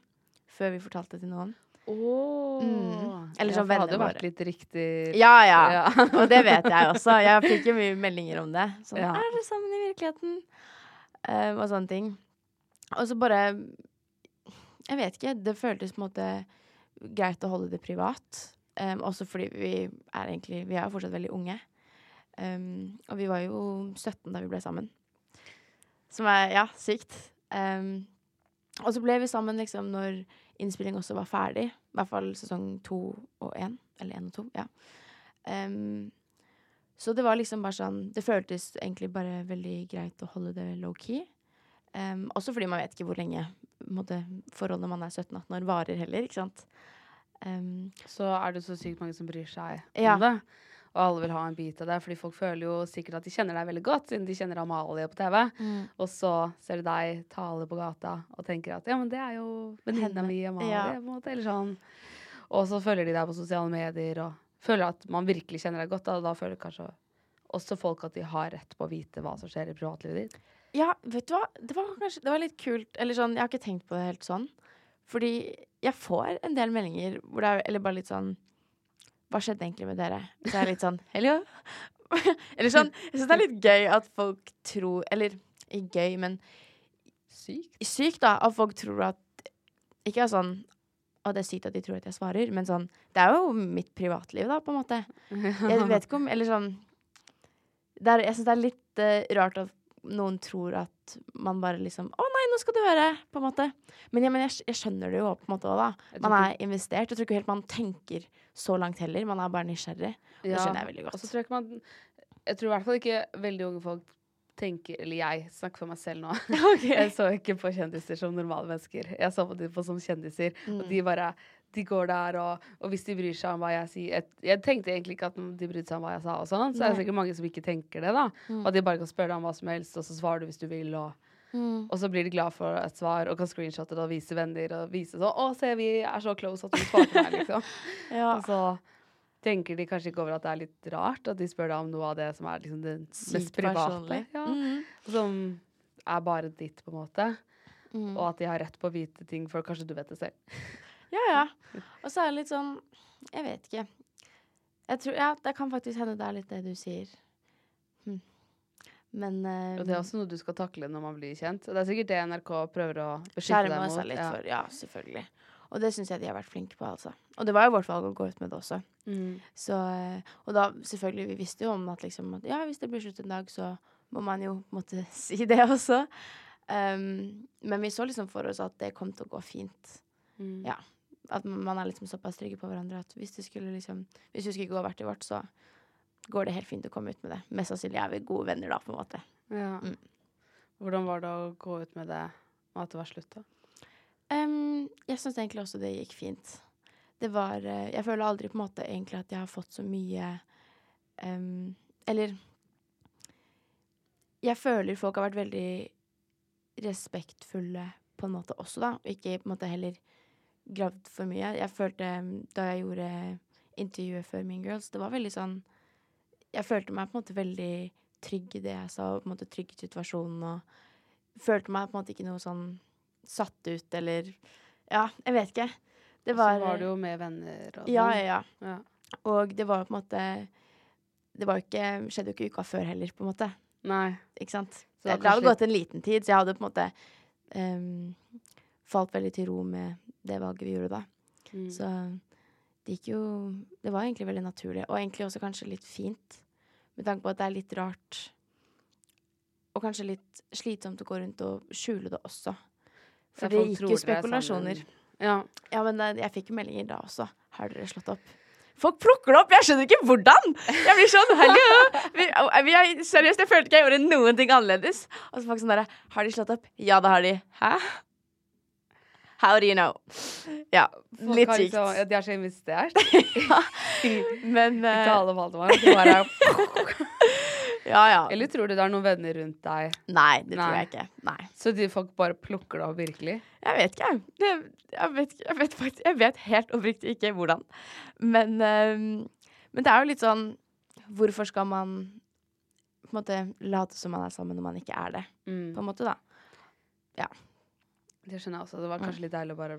før vi fortalte det til noen. Oh. Mm. Eller ja, venner for det hadde vært våre. litt riktig Ja, ja. Ja. Og det vet jeg også. Jeg fikk jo mye meldinger om det. Sånn, Ja. er dere sammen i virkeligheten? Um, og sånne ting. Og så bare Jeg vet ikke. Det føltes på en måte greit å holde det privat. Em, også fordi vi er egentlig Vi er jo fortsatt veldig unge. Um, og vi var jo 17 da vi ble sammen. Som er, ja, sykt. Um, og så ble vi sammen liksom når innspilling også var ferdig. I hvert fall sesong to og én. Eller én og to, ja. Så det var liksom bare sånn Det føltes egentlig bare veldig greit å holde det low-key. Også fordi man vet ikke hvor lenge måte, forholdet man er 17-18 år, varer heller, ikke sant. Em, Så er det så sykt mange som bryr seg Ja. om det. Og alle vil ha en bit av det, fordi folk føler jo sikkert at de kjenner deg veldig godt, siden de kjenner Amalie på TV. Og så ser de deg tale på gata og tenker at ja, men det er jo venninna mi, Amalie. Ja. på en måte, eller sånn. Og så følger de deg på sosiale medier og føler at man virkelig kjenner deg godt. Da, og da føler kanskje også folk at de har rett på å vite hva som skjer i privatlivet ditt. Ja, vet du hva? Det var kanskje Det var litt kult. Eller sånn, jeg har ikke tenkt på det helt sånn. Fordi jeg får en del meldinger hvor det er Eller bare litt sånn Hva skjedde egentlig med dere? Så er jeg litt sånn Hello? eller sånn Jeg syns det er litt gøy at folk tror Eller ikke gøy, men Sykt. sykt, da. At folk tror at Ikke er sånn og det er sykt at de tror at jeg svarer, men sånn Det er jo mitt privatliv, da, på en måte. Jeg vet ikke om Eller sånn er, Jeg syns det er litt uh, rart at noen tror at man bare liksom Å nei, nå skal du høre! På en måte. Men, ja, men jeg, jeg skjønner det jo på en måte òg, da. Man er investert. Jeg tror ikke helt man tenker så langt heller. Man er bare nysgjerrig. Det skjønner jeg veldig Og godt. så tror jeg man Jeg tror i hvert fall ikke veldig unge folk tenker Eller jeg snakker for meg selv nå. Jeg så ikke på kjendiser som normale mennesker. Jeg så på dem som kjendiser, og Mm. de bare de går der, og, og hvis de bryr seg om hva jeg sier Jeg, jeg tenkte egentlig ikke at de brydde seg om hva jeg sa, og sånn, så er det Nei. sikkert mange som ikke tenker det. da Mm. Og de bare kan spørre deg om hva som helst, og så svarer du hvis du vil. Og, Mm. og så blir de glad for et svar og kan screenshotte det og vise venner. Og vise sånn 'Å, se, vi er så close at du svarte meg', liksom. Ja. Og så tenker de kanskje ikke over at det er litt rart at de spør deg om noe av det som er liksom det mest private? Ja, Mm. Som er bare ditt, på en måte. Mm. Og at de har rett på å vite ting, for kanskje du vet det selv. Ja, ja. Og så er det litt sånn Jeg vet ikke. Jeg tror, ja, det kan faktisk hende det er litt det du sier. Hm. Men uh, Og det er også noe du skal takle når man blir kjent. Det er sikkert det NRK prøver å beskytte deg mot. seg litt ja. for. Ja, selvfølgelig. Og det syns jeg de har vært flinke på, altså. Og det var jo vårt valg å gå ut med det også. Mm. Så, eh, og da selvfølgelig, vi visste jo om at liksom at ja, hvis det blir slutt en dag, så må man jo måtte si det også. Um, men vi så liksom for oss at det kom til å gå fint. Mm. Ja. At man er liksom såpass trygge på hverandre at hvis det skulle liksom Hvis vi skulle gå hvert i vårt, så går det helt fint å komme ut med det. Mest sannsynlig er vi gode venner da, på en måte. Ja. Mm. Hvordan var det å gå ut med det, og at det var slutt, da? Um, jeg syns egentlig også det gikk fint. Det var uh, Jeg føler aldri på en måte egentlig at jeg har fått så mye um, Eller Jeg føler folk har vært veldig respektfulle på en måte også, da. Og ikke på en måte heller gravd for mye. Jeg følte da jeg gjorde intervjuet før Mean Girls, det var veldig sånn Jeg følte meg på en måte veldig trygg i det jeg sa, på en måte trygg i situasjonen, og følte meg på en måte ikke noe sånn satt ut, eller Ja, jeg vet ikke. Det var Så var du jo med venner og Ja, sånn. ja, ja. Ja. Og det var på en måte Det var jo ikke, skjedde jo ikke uka før heller, på en måte. Nei. Ikke sant? Det det hadde gått en liten tid, så jeg hadde på en måte um, falt veldig til ro med det valget vi gjorde da. Mm. Så det gikk jo Det var egentlig veldig naturlig, og egentlig også kanskje litt fint. Med tanke på at det er litt rart, og kanskje litt slitsomt å gå rundt og skjule det også. For Ja, det gikk jo er spekulasjoner. Ja. Ja, men eh, jeg fikk meldinger da også. Har dere slått opp? Folk plukker det opp! Jeg skjønner ikke hvordan! Jeg blir sånn hello! Vi, vi er, seriøst, jeg følte ikke jeg gjorde noen ting annerledes. Og så folk sånn derre Har de slått opp? Ja, det har de. Hæ? How do you know? Ja, litt sykt. liksom- ja, de er så investert. Men uh, Ikke alle Valdemar. De bare, Ja, ja. eller tror du det er noen venner rundt deg, Nei, det tror jeg ikke. Nei. så de folk bare plukker det opp virkelig? Jeg vet ikke. Det, jeg, vet, jeg, vet faktisk, jeg vet helt oppriktig ikke hvordan. Men, ehm, men det er jo litt sånn Hvorfor skal man på en måte late som man er sammen når man ikke er det? Mm. På en måte, da. Det skjønner jeg også. Det var kanskje litt deilig å bare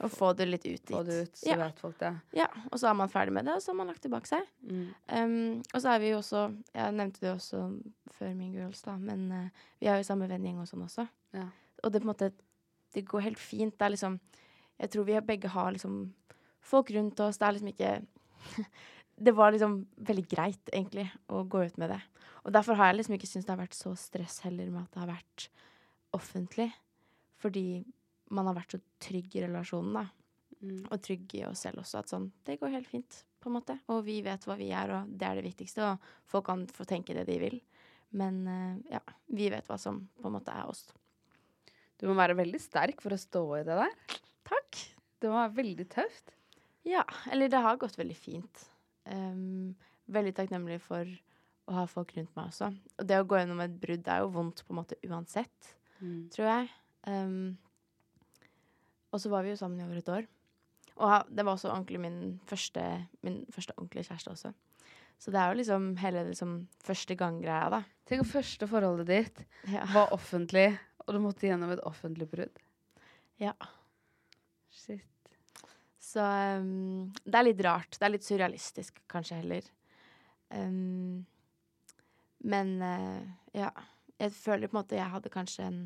Å få det litt ut dit. få det ut, så Ja. vet folk det. Ja, og så er man ferdig med det, og så har man lagt det bak seg. Mm. Um, og så er vi jo også Jeg nevnte det også før Mean Girls, da, men uh, vi er jo samme vennegjeng og sånn også. Ja. Og det på en måte Det går helt fint. Det er liksom Jeg tror vi begge har liksom folk rundt oss. Det er liksom ikke Det var liksom veldig greit, egentlig, å gå ut med det. Og derfor har jeg liksom ikke syntes det har vært så stress heller med at det har vært offentlig. Fordi man har vært så trygg i relasjonen, da Mm. og trygg i oss selv også. At sånn, det går helt fint, på en måte. Og vi vet hva vi er, og det er det viktigste. Og folk kan få tenke det de vil. Men eh, ja, vi vet hva som på en måte er oss. Du må være veldig sterk for å stå i det der. Takk. Det være veldig tøft. Ja, eller det har gått veldig fint. Um, veldig takknemlig for å ha folk rundt meg også. Og det å gå gjennom et brudd er jo vondt på en måte uansett, Mm. tror jeg. Em, og så var vi jo sammen i over et år. Og det var også ordentlig min første, min første ordentlige kjæreste også. Så det er jo liksom hele liksom første gang-greia, da. Tenk om første forholdet ditt Ja. var offentlig, og du måtte gjennom et offentlig brudd. ja. Shit. Så um, det er litt rart. Det er litt surrealistisk, kanskje heller. Um, men uh, ja. Jeg føler på en måte jeg hadde kanskje en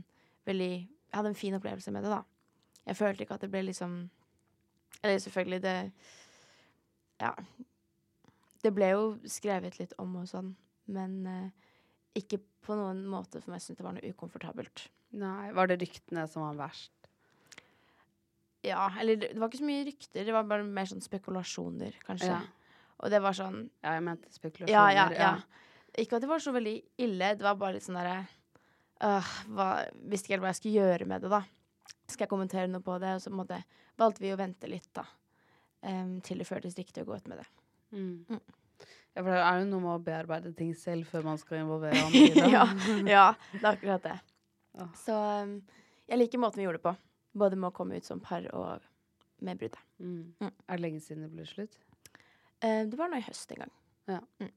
veldig Jeg hadde en fin opplevelse med det, da. Jeg følte ikke at det ble liksom Eller selvfølgelig, det Ja. Det ble jo skrevet litt om og sånn, men eh, ikke på noen måte for meg syntes det var noe ukomfortabelt. Nei, var det ryktene som var verst? Ja, eller det var ikke så mye rykter, det var bare mer sånn spekulasjoner, kanskje. Ja. Og det var sånn Ja, jeg mente spekulasjoner. Ja, ja, ja. Ikke at det var så veldig ille, det var bare litt sånn derre øh, hva- Visste ikke helt hva jeg skulle gjøre med det, da. Skal jeg kommentere noe på det? Og så måte valgte vi å vente litt, da. Um, til det føltes riktig å gå ut med det. Mm. Mm. Ja, for det er jo noe med å bearbeide ting selv før man skal involvere andre ja, ja, det er akkurat det. Ja. Så um, jeg liker måten vi gjorde det på. Både med å komme ut som par og med bruddet. Mm. Mm. Er det lenge siden det ble slutt? Uh, det var nå i høst en gang. Jeg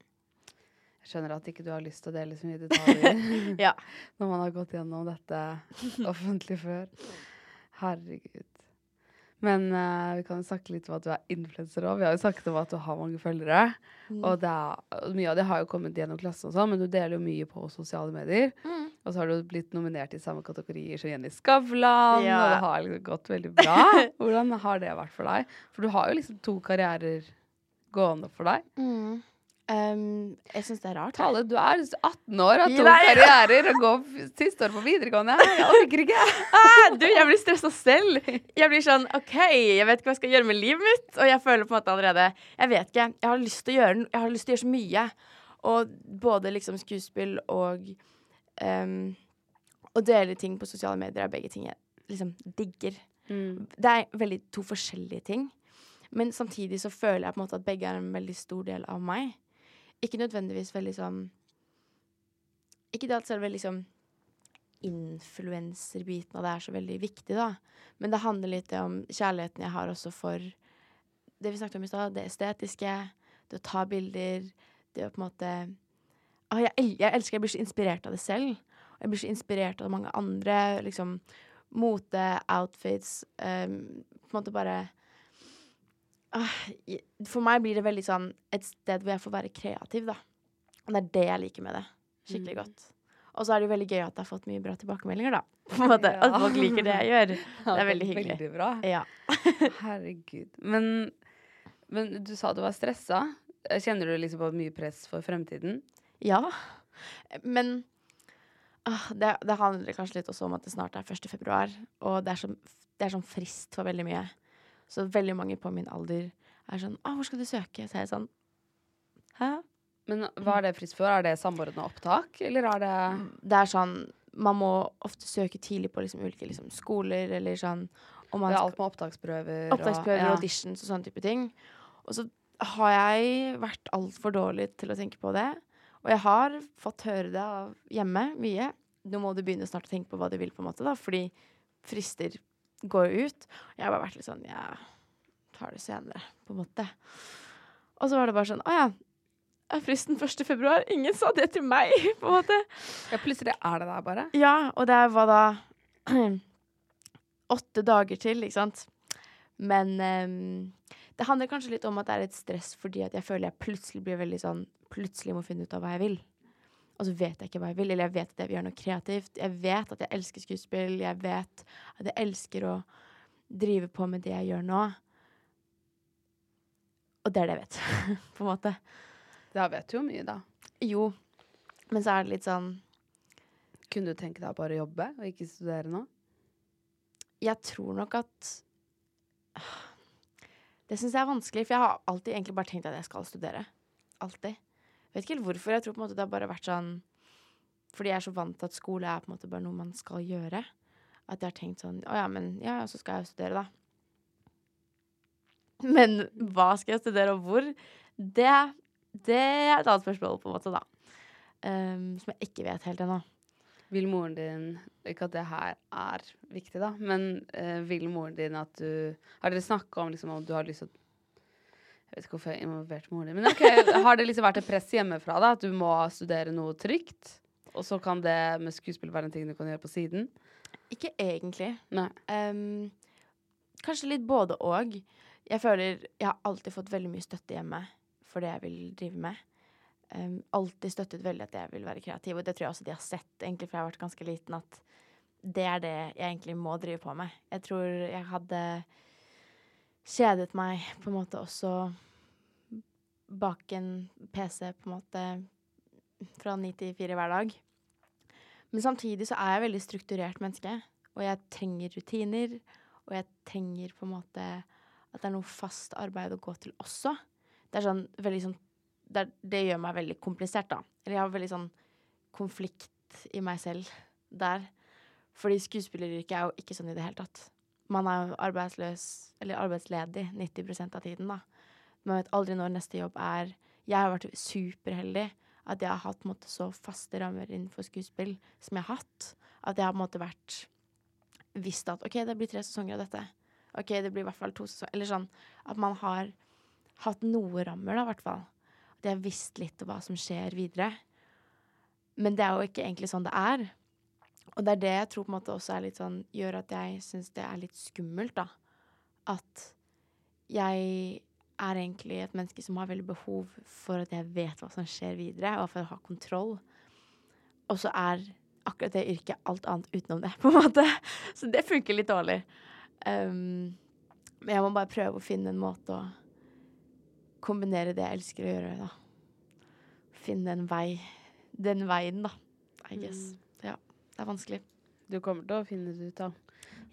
skjønner at ikke du har lyst til å dele så mye detaljer Ja. når man har gått gjennom dette offentlig før. Herregud. Men uh, vi kan snakke litt om at du er influenser òg. Vi har jo snakket om at du har mange følgere. Mm. Og det er, mye av det har jo kommet gjennom klassen og sånn, men du deler jo mye på sosiale medier. Mm. Og så har du blitt nominert i samme kategorier som Jenny Skavlan, Ja. og det har liksom gått veldig bra. Hvordan har det vært for deg? For du har jo liksom to karrierer gående for deg. Mm. Um, jeg syns det er rart. Tale, du er 18 år, har to karrierer og går siste år på videregående. Jeg orker ikke. Ah, du, jeg blir stressa selv. Jeg blir sånn OK, jeg vet ikke hva jeg skal gjøre med livet mitt. Og jeg føler på en måte allerede Jeg vet ikke. Jeg har lyst til å gjøre, jeg har lyst til å gjøre så mye. Og både liksom skuespill og um, Å dele ting på sosiale medier er begge ting jeg liksom digger. Det er veldig to forskjellige ting. Men samtidig så føler jeg på en måte at begge er en veldig stor del av meg. Ikke nødvendigvis veldig sånn Ikke det at selve liksom influenserbiten av det er så veldig viktig, da. Men det handler litt om kjærligheten jeg har også for det vi snakket om i stad, det estetiske, det å ta bilder, det å på en måte ah, jeg, el jeg elsker Jeg blir så inspirert av det selv. Og jeg blir så inspirert av mange andre. Liksom mote, outfits um, På en måte bare For meg blir det veldig sånn et sted hvor jeg får være kreativ, da. Og det er det jeg liker med det. Skikkelig Mm. godt. Og så er det jo veldig gøy at jeg har fått mye bra tilbakemeldinger, da. På en måte, Ja. At folk liker det jeg gjør. Ja, Det er veldig hyggelig. Veldig bra. Ja. Herregud. Men, men du sa du var stressa. Kjenner du liksom på mye press for fremtiden? Ja. Men ah, det, det handler kanskje litt også om at det snart er 1. februar, og er, det er sånn frist for veldig mye. Så veldig mange på min alder er sånn Å, hvor skal du søke? Så er jeg sånn Hæ? Men hva er det frist for? Er det samordna opptak, eller er det Det er sånn Man må ofte søke tidlig på liksom ulike liksom, skoler, eller sånn og man Det er alt med opptaksprøver Opptaksprøver, ja. auditions og sånne type ting. Og så har jeg vært altfor dårlig til å tenke på det. Og jeg har fått høre det av hjemme mye. Nå må du begynne snart å tenke på hva du vil, på en måte, da, fordi frister går ut. ut. Jeg har bare vært litt sånn Jeg tar det senere, på en måte. Og så var det bare sånn Å ja. Er fristen 1. februar? Ingen sa det til meg, på en måte. ja, plutselig er det der bare. Ja, og det var da åtte dager til, ikke sant. Men um, det handler kanskje litt om at det er et stress fordi at jeg føler jeg plutselig blir veldig sånn Plutselig må finne ut av hva jeg vil. Og så vet jeg ikke hva jeg vil, eller jeg vet at jeg vil gjøre noe kreativt. Jeg vet at jeg elsker skuespill, jeg vet at jeg elsker å drive på med det jeg gjør nå. Og det er det jeg vet, på en måte. Da vet du jo mye, da. Jo, men så er det litt sånn Kunne du tenke deg bare å jobbe og ikke studere nå? jeg tror nok at Det syns jeg er vanskelig, for jeg har alltid egentlig bare tenkt at jeg skal studere. Alltid. Vet ikke helt hvorfor. Jeg tror på en måte det har bare vært sånn Fordi jeg er så vant til at skole er på en måte bare noe man skal gjøre. At jeg har tenkt sånn Å ja, men ja, så skal jeg jo studere, da. Men hva skal jeg studere, og hvor? Det, det er et annet spørsmål, på en måte, da. Um, som jeg ikke vet helt ennå. Vil moren din Ikke at det her er viktig, da, men uh, vil moren din at du Har dere snakka om liksom om du har lyst til å Jeg vet ikke hvorfor jeg har involvert moren din, men okay, har det liksom vært et press hjemmefra da, at du må studere noe trygt? Og så kan det med skuespill være en ting du kan gjøre på siden? Ikke egentlig. Ehm, kanskje litt både og. Jeg føler jeg har alltid fått veldig mye støtte hjemme for det jeg vil drive med. Um, alltid støttet veldig at jeg vil være kreativ, og det tror jeg også de har sett, egentlig, for jeg har vært ganske liten, at det er det jeg egentlig må drive på med. Jeg tror jeg hadde kjedet meg på en måte også bak en PC, på en måte, fra ni til fire hver dag. Men samtidig så er jeg veldig strukturert menneske, og jeg trenger rutiner, og jeg trenger på en måte at det er noe fast arbeid å gå til også. Det er sånn sånn Det, er- det gjør meg veldig komplisert, da. Eller jeg har veldig sånn konflikt i meg selv der. Fordi skuespilleryrket er jo ikke sånn i det hele tatt. Man er arbeidsløs, eller arbeidsledig, 90% av tiden, da. Man vet aldri når neste jobb er. Jeg har vært superheldig at jeg har hatt måte, så faste rammer innenfor skuespill som jeg har hatt. At jeg har måte vært visst at OK, det blir tre sesonger av dette. OK, det blir i hvert fall to sesonger Eller sånn at man har hatt noe rammer, da, i hvert fall. At jeg har visst litt hva som skjer videre. Men det er jo ikke egentlig sånn det er. Og det er det jeg tror på en måte også er litt sånn, gjør at jeg syns det er litt skummelt, da. At jeg er egentlig et menneske som har veldig behov for at jeg vet hva som skjer videre, og for å ha kontroll. Og så er akkurat det yrket alt annet utenom det, på en måte. Så det funker litt dårlig. Um, men jeg må bare prøve å finne en måte å kombinere det jeg elsker å gjøre, da. Finne en vei. Den veien, da. I guess. Ja. Det er vanskelig. Du kommer til å finne det ut av.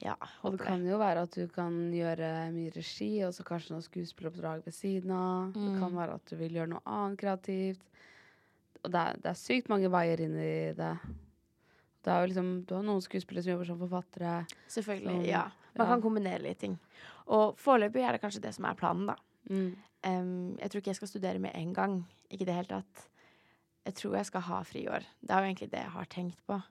Ja, Og det kan jo være at du kan gjøre mye regi, og så kanskje noe skuespilleroppdrag ved siden av. Det kan Mm. være at du vil gjøre noe annet kreativt. Og det er, det er sykt mange veier inn i det. Det er jo liksom, du har noen skuespillere som jobber som forfattere. Selvfølgelig. Som- ja. Man ja. kan kombinere litt ting. Og foreløpig er det kanskje det som er planen, da. Mm. Um, jeg tror ikke jeg skal studere med en gang. Ikke i det hele tatt. Jeg tror jeg skal ha friår. Det er jo egentlig det jeg har tenkt på.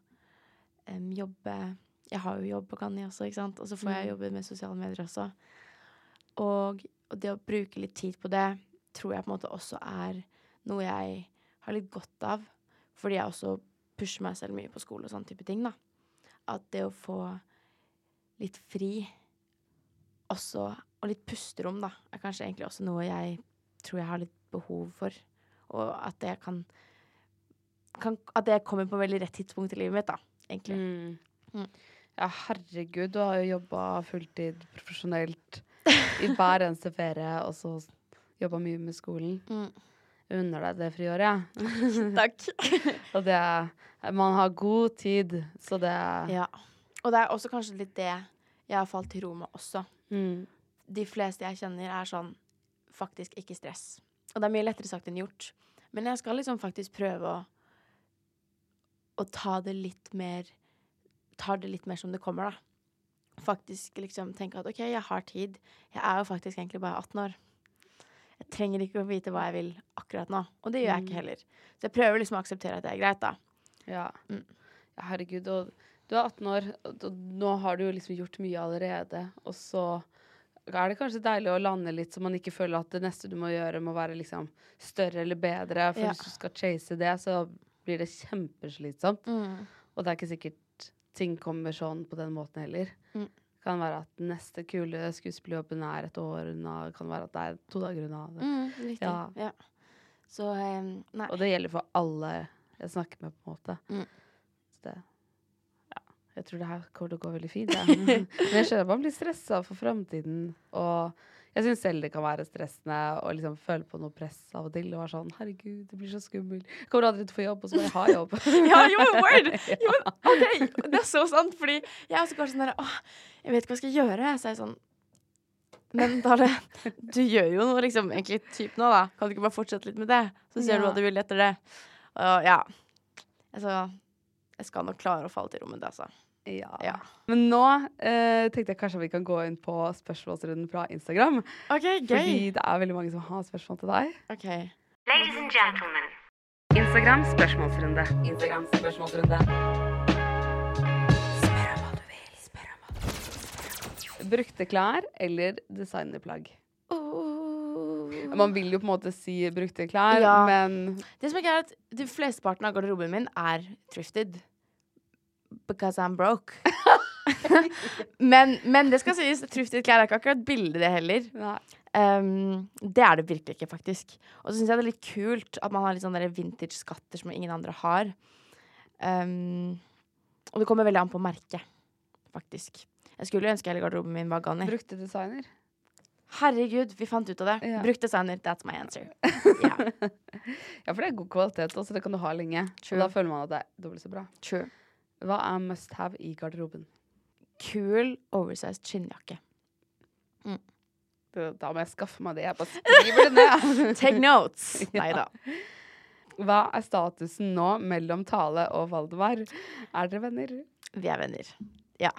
Em, jobbe Jeg har jo jobb på Kani også, ikke sant. Og så får jeg Mm. jobbe med sosiale medier også. Og, og det å bruke litt tid på det tror jeg på en måte også er noe jeg har litt godt av. Fordi jeg også pusher meg selv mye på skole og sånne type ting, da. At det å få litt fri også, og litt pusterom, da, er kanskje egentlig også noe jeg tror jeg har litt behov for. Og at det kan, kan At det kommer på veldig rett tidspunkt i livet mitt, da, egentlig. Mm. Mm. Ja, herregud, du har jo jobba fulltid profesjonelt i hver eneste ferie, og så jobba mye med skolen. Mm. Unner deg det friåret, jeg. Takk. Og det Man har god tid, så det Ja. Og det er også kanskje litt det jeg har falt til ro med også. mm. De fleste jeg kjenner, er sånn faktisk ikke stress. Og det er mye lettere sagt enn gjort. Men jeg skal liksom faktisk prøve å å ta det litt mer Tar det litt mer som det kommer, da. Faktisk liksom tenke at OK, jeg har tid. Jeg er jo faktisk egentlig bare 18 år. Jeg trenger ikke å vite hva jeg vil akkurat nå. Og det gjør jeg ikke heller. Så jeg prøver liksom å akseptere at det er greit, da. Ja. Mm. ja. Herregud. Og du er 18 år, og og nå har du jo liksom gjort mye allerede. Og så er det kanskje deilig å lande litt, så man ikke føler at det neste du må gjøre, må være liksom større eller bedre. For Ja. hvis du skal chase det, så blir det kjempeslitsomt. Og det er ikke sikkert ting kommer sånn på den måten heller. Mm. Kan være at neste kule skuespillerjobben er et år unna. Kan være at det er to dager unna. Mm, riktig. Ja. Ja. Så um, nei. Og det gjelder for alle jeg snakker med, på en måte. Mm. Så det Ja. Jeg tror det her kommer til å gå veldig fint. Ja. Men jeg skjønner at man blir stressa for framtiden. Og jeg syns selv det kan være stressende å liksom føle på noe press av og til. Og være sånn Herregud, det blir så skummelt. Kommer aldri til å få jobb, og så må jeg ha jobb. Ja, jo, word! Jo, OK, det er så sant, fordi jeg er også kanskje sånn der 'Å, jeg vet ikke hva jeg skal gjøre. Så er jeg sånn Men Dale, du gjør jo noe liksom egentlig typ nå, da. Kan du ikke bare fortsette litt med det? Så ser du hva du vil etter det. Og ja. Altså, jeg skal nok klare å falle til ro med det, altså. Ja. Ja. Men nå eh, tenkte jeg kanskje vi kan gå inn på spørsmålsrunden fra Instagram. OK, gøy. Fordi det er veldig mange som har spørsmål til deg. OK. Ladies and gentlemen. Instagram spørsmålsrunde. Instagram spørsmålsrunde. Spør om hva du vil Spør om hva du vil Brukte klær eller designerplagg? Man vil jo på en måte si brukte klær, Ja. men Det som er gøy, er at Flesteparten av garderoben min er thrifted. Because I'm broke. men, men det skal sies, thrifted klær er ikke akkurat billig, det heller. Um, det er det virkelig ikke, faktisk. Og så syns jeg det er litt kult at man har litt sånne vintage-skatter som ingen andre har. Um, og det kommer veldig an på merket, faktisk. Jeg skulle ønske hele garderoben min var Ganni. Brukte designer. Herregud, vi fant ut av det. Ja. Brukt designer, that's my answer. Ja, Ja, for det er god kvalitet, og så det kan du ha lenge. True. Og da føler man at det er dobbelt så bra. true. Hva er must have i garderoben? Kul, oversized skinnjakke. Mm. Da må jeg skaffe meg det. Jeg bare skriver det ned. Take notes! Nei da. Hva er statusen nå mellom Tale og Valdemar? Er dere venner? Vi er venner. ja.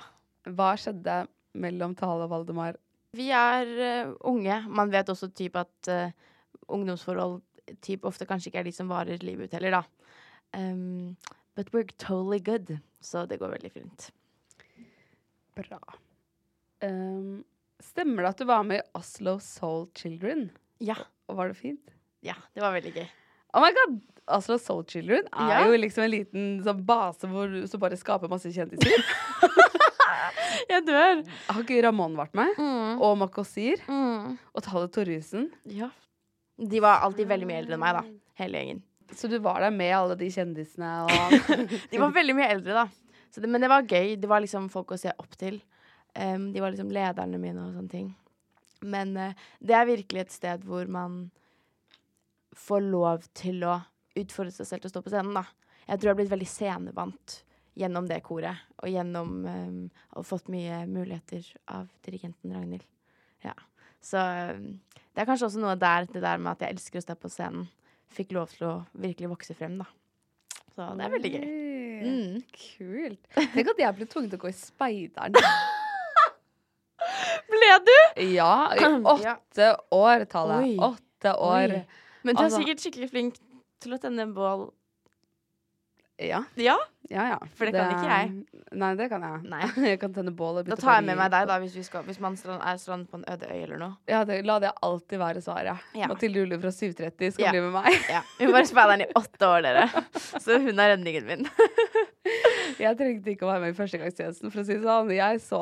Hva skjedde mellom Tale og Valdemar? Vi er uh, unge. Man vet også typ at uh, ungdomsforhold typ ofte kanskje ikke er de som varer livet ut heller, da. Um, but we're totally good. Så det går veldig fint. Bra. Um, stemmer det at du var med i Oslo Soul Children? Ja. Og var det fint? ja. Det var veldig gøy. Oh my god! Oslo Soul Children er Ja. jo liksom en liten sånn base hvor du som bare skaper masse kjendiser. Jeg dør. Har ikke Ramón vært med? Mm. Og Makosir? Mm. Og Tale Torjussen? Ja. De var alltid veldig mye eldre enn meg, da. Hele gjengen. Så du var der med alle de kjendisene og De var veldig mye eldre, da. Så det, men det var gøy. Det var liksom folk å se opp til. Um, de var liksom lederne mine og sånne ting. Men uh, det er virkelig et sted hvor man får lov til å utfordre seg selv til å stå på scenen, da. Jeg tror jeg har blitt veldig scenevant gjennom det koret. Og gjennom um, Og fått mye muligheter av dirigenten Ragnhild. Ja. Så um, det er kanskje også noe der, det der med at jeg elsker å stå på scenen, fikk lov til å virkelig vokse frem, da. Så det er veldig gøy. Mm. Kult. Tenk at jeg ble tvunget til å gå i speideren. Ble du? Ja, i åtte år, Tale. Oi. Åtte år. Oi. Men du er Altså- sikkert skikkelig flink til å tenne bål. Ja, Ja? ja, ja. For det kan ikke jeg. Nei, det kan jeg. Nei. Jeg kan tenne bål Da tar jeg med meg deg, da, hvis, vi skal, hvis man er strand på en øde øy eller noe. Ja, det, la det alltid være svaret. Ja. Mathilde Ulle fra 730 skal Ja. bli med meg. Ja. Hun var speideren i åtte år, dere. Så hun er redningen min. Jeg trengte ikke å være med i førstegangstjenesten, for å si det sånn. Jeg så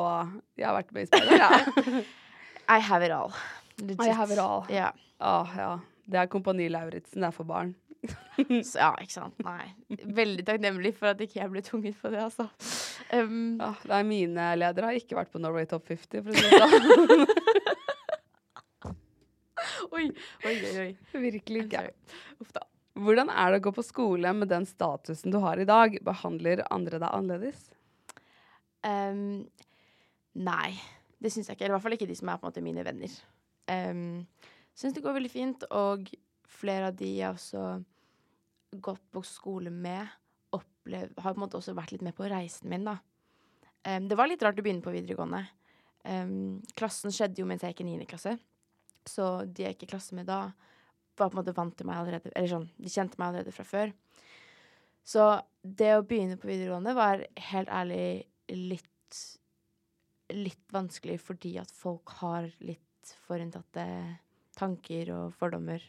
Jeg har vært med i speider, jeg. I have it all. Legit. I have it all. Yeah. Åh, ja. Det er Kompani Lauritzen. Det er for barn. Så, ja, ikke sant. Nei. Veldig takknemlig for at ikke jeg ble tvunget på det, altså. Um, Ja, er mine ledere har ikke vært på Norway Top 50, for å si det sånn. oi, oi, oi. Virkelig ikke. Uff da. Hvordan er det å gå på skole med den statusen du har i dag? Behandler andre deg annerledes? Um, nei, det syns jeg ikke. Eller i hvert fall ikke de som er på en måte mine venner. Um, syns det går veldig fint, og flere av de jeg også gått på skole med, opplev, har på en måte også vært litt med på reisen min, da. Um, det var litt rart å begynne på videregående. Um, klassen skjedde jo mens jeg gikk i 9. klasse, så de jeg gikk i klasse med da, var på en måte vant til meg allerede Eller sånn, de kjente meg allerede fra før. Så det å begynne på videregående var helt ærlig litt litt vanskelig fordi at folk har litt forutinntatte tanker og fordommer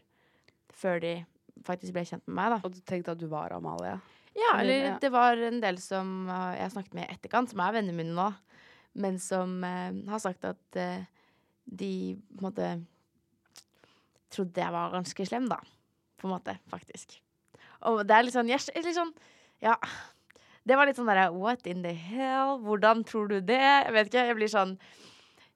før de faktisk ble kjent med meg, da. Og du tenkte at du var Amalie? Ja, Eller, det var en del som uh, jeg snakket med i etterkant, som er vennene mine nå, men som eh, har sagt at eh, de på en måte trodde jeg var ganske slem, da. På en måte, faktisk. Og det er litt sånn, er litt sånn Ja. Det var litt sånn derre What in the hell? Hvordan tror du det? Jeg vet ikke. Jeg blir sånn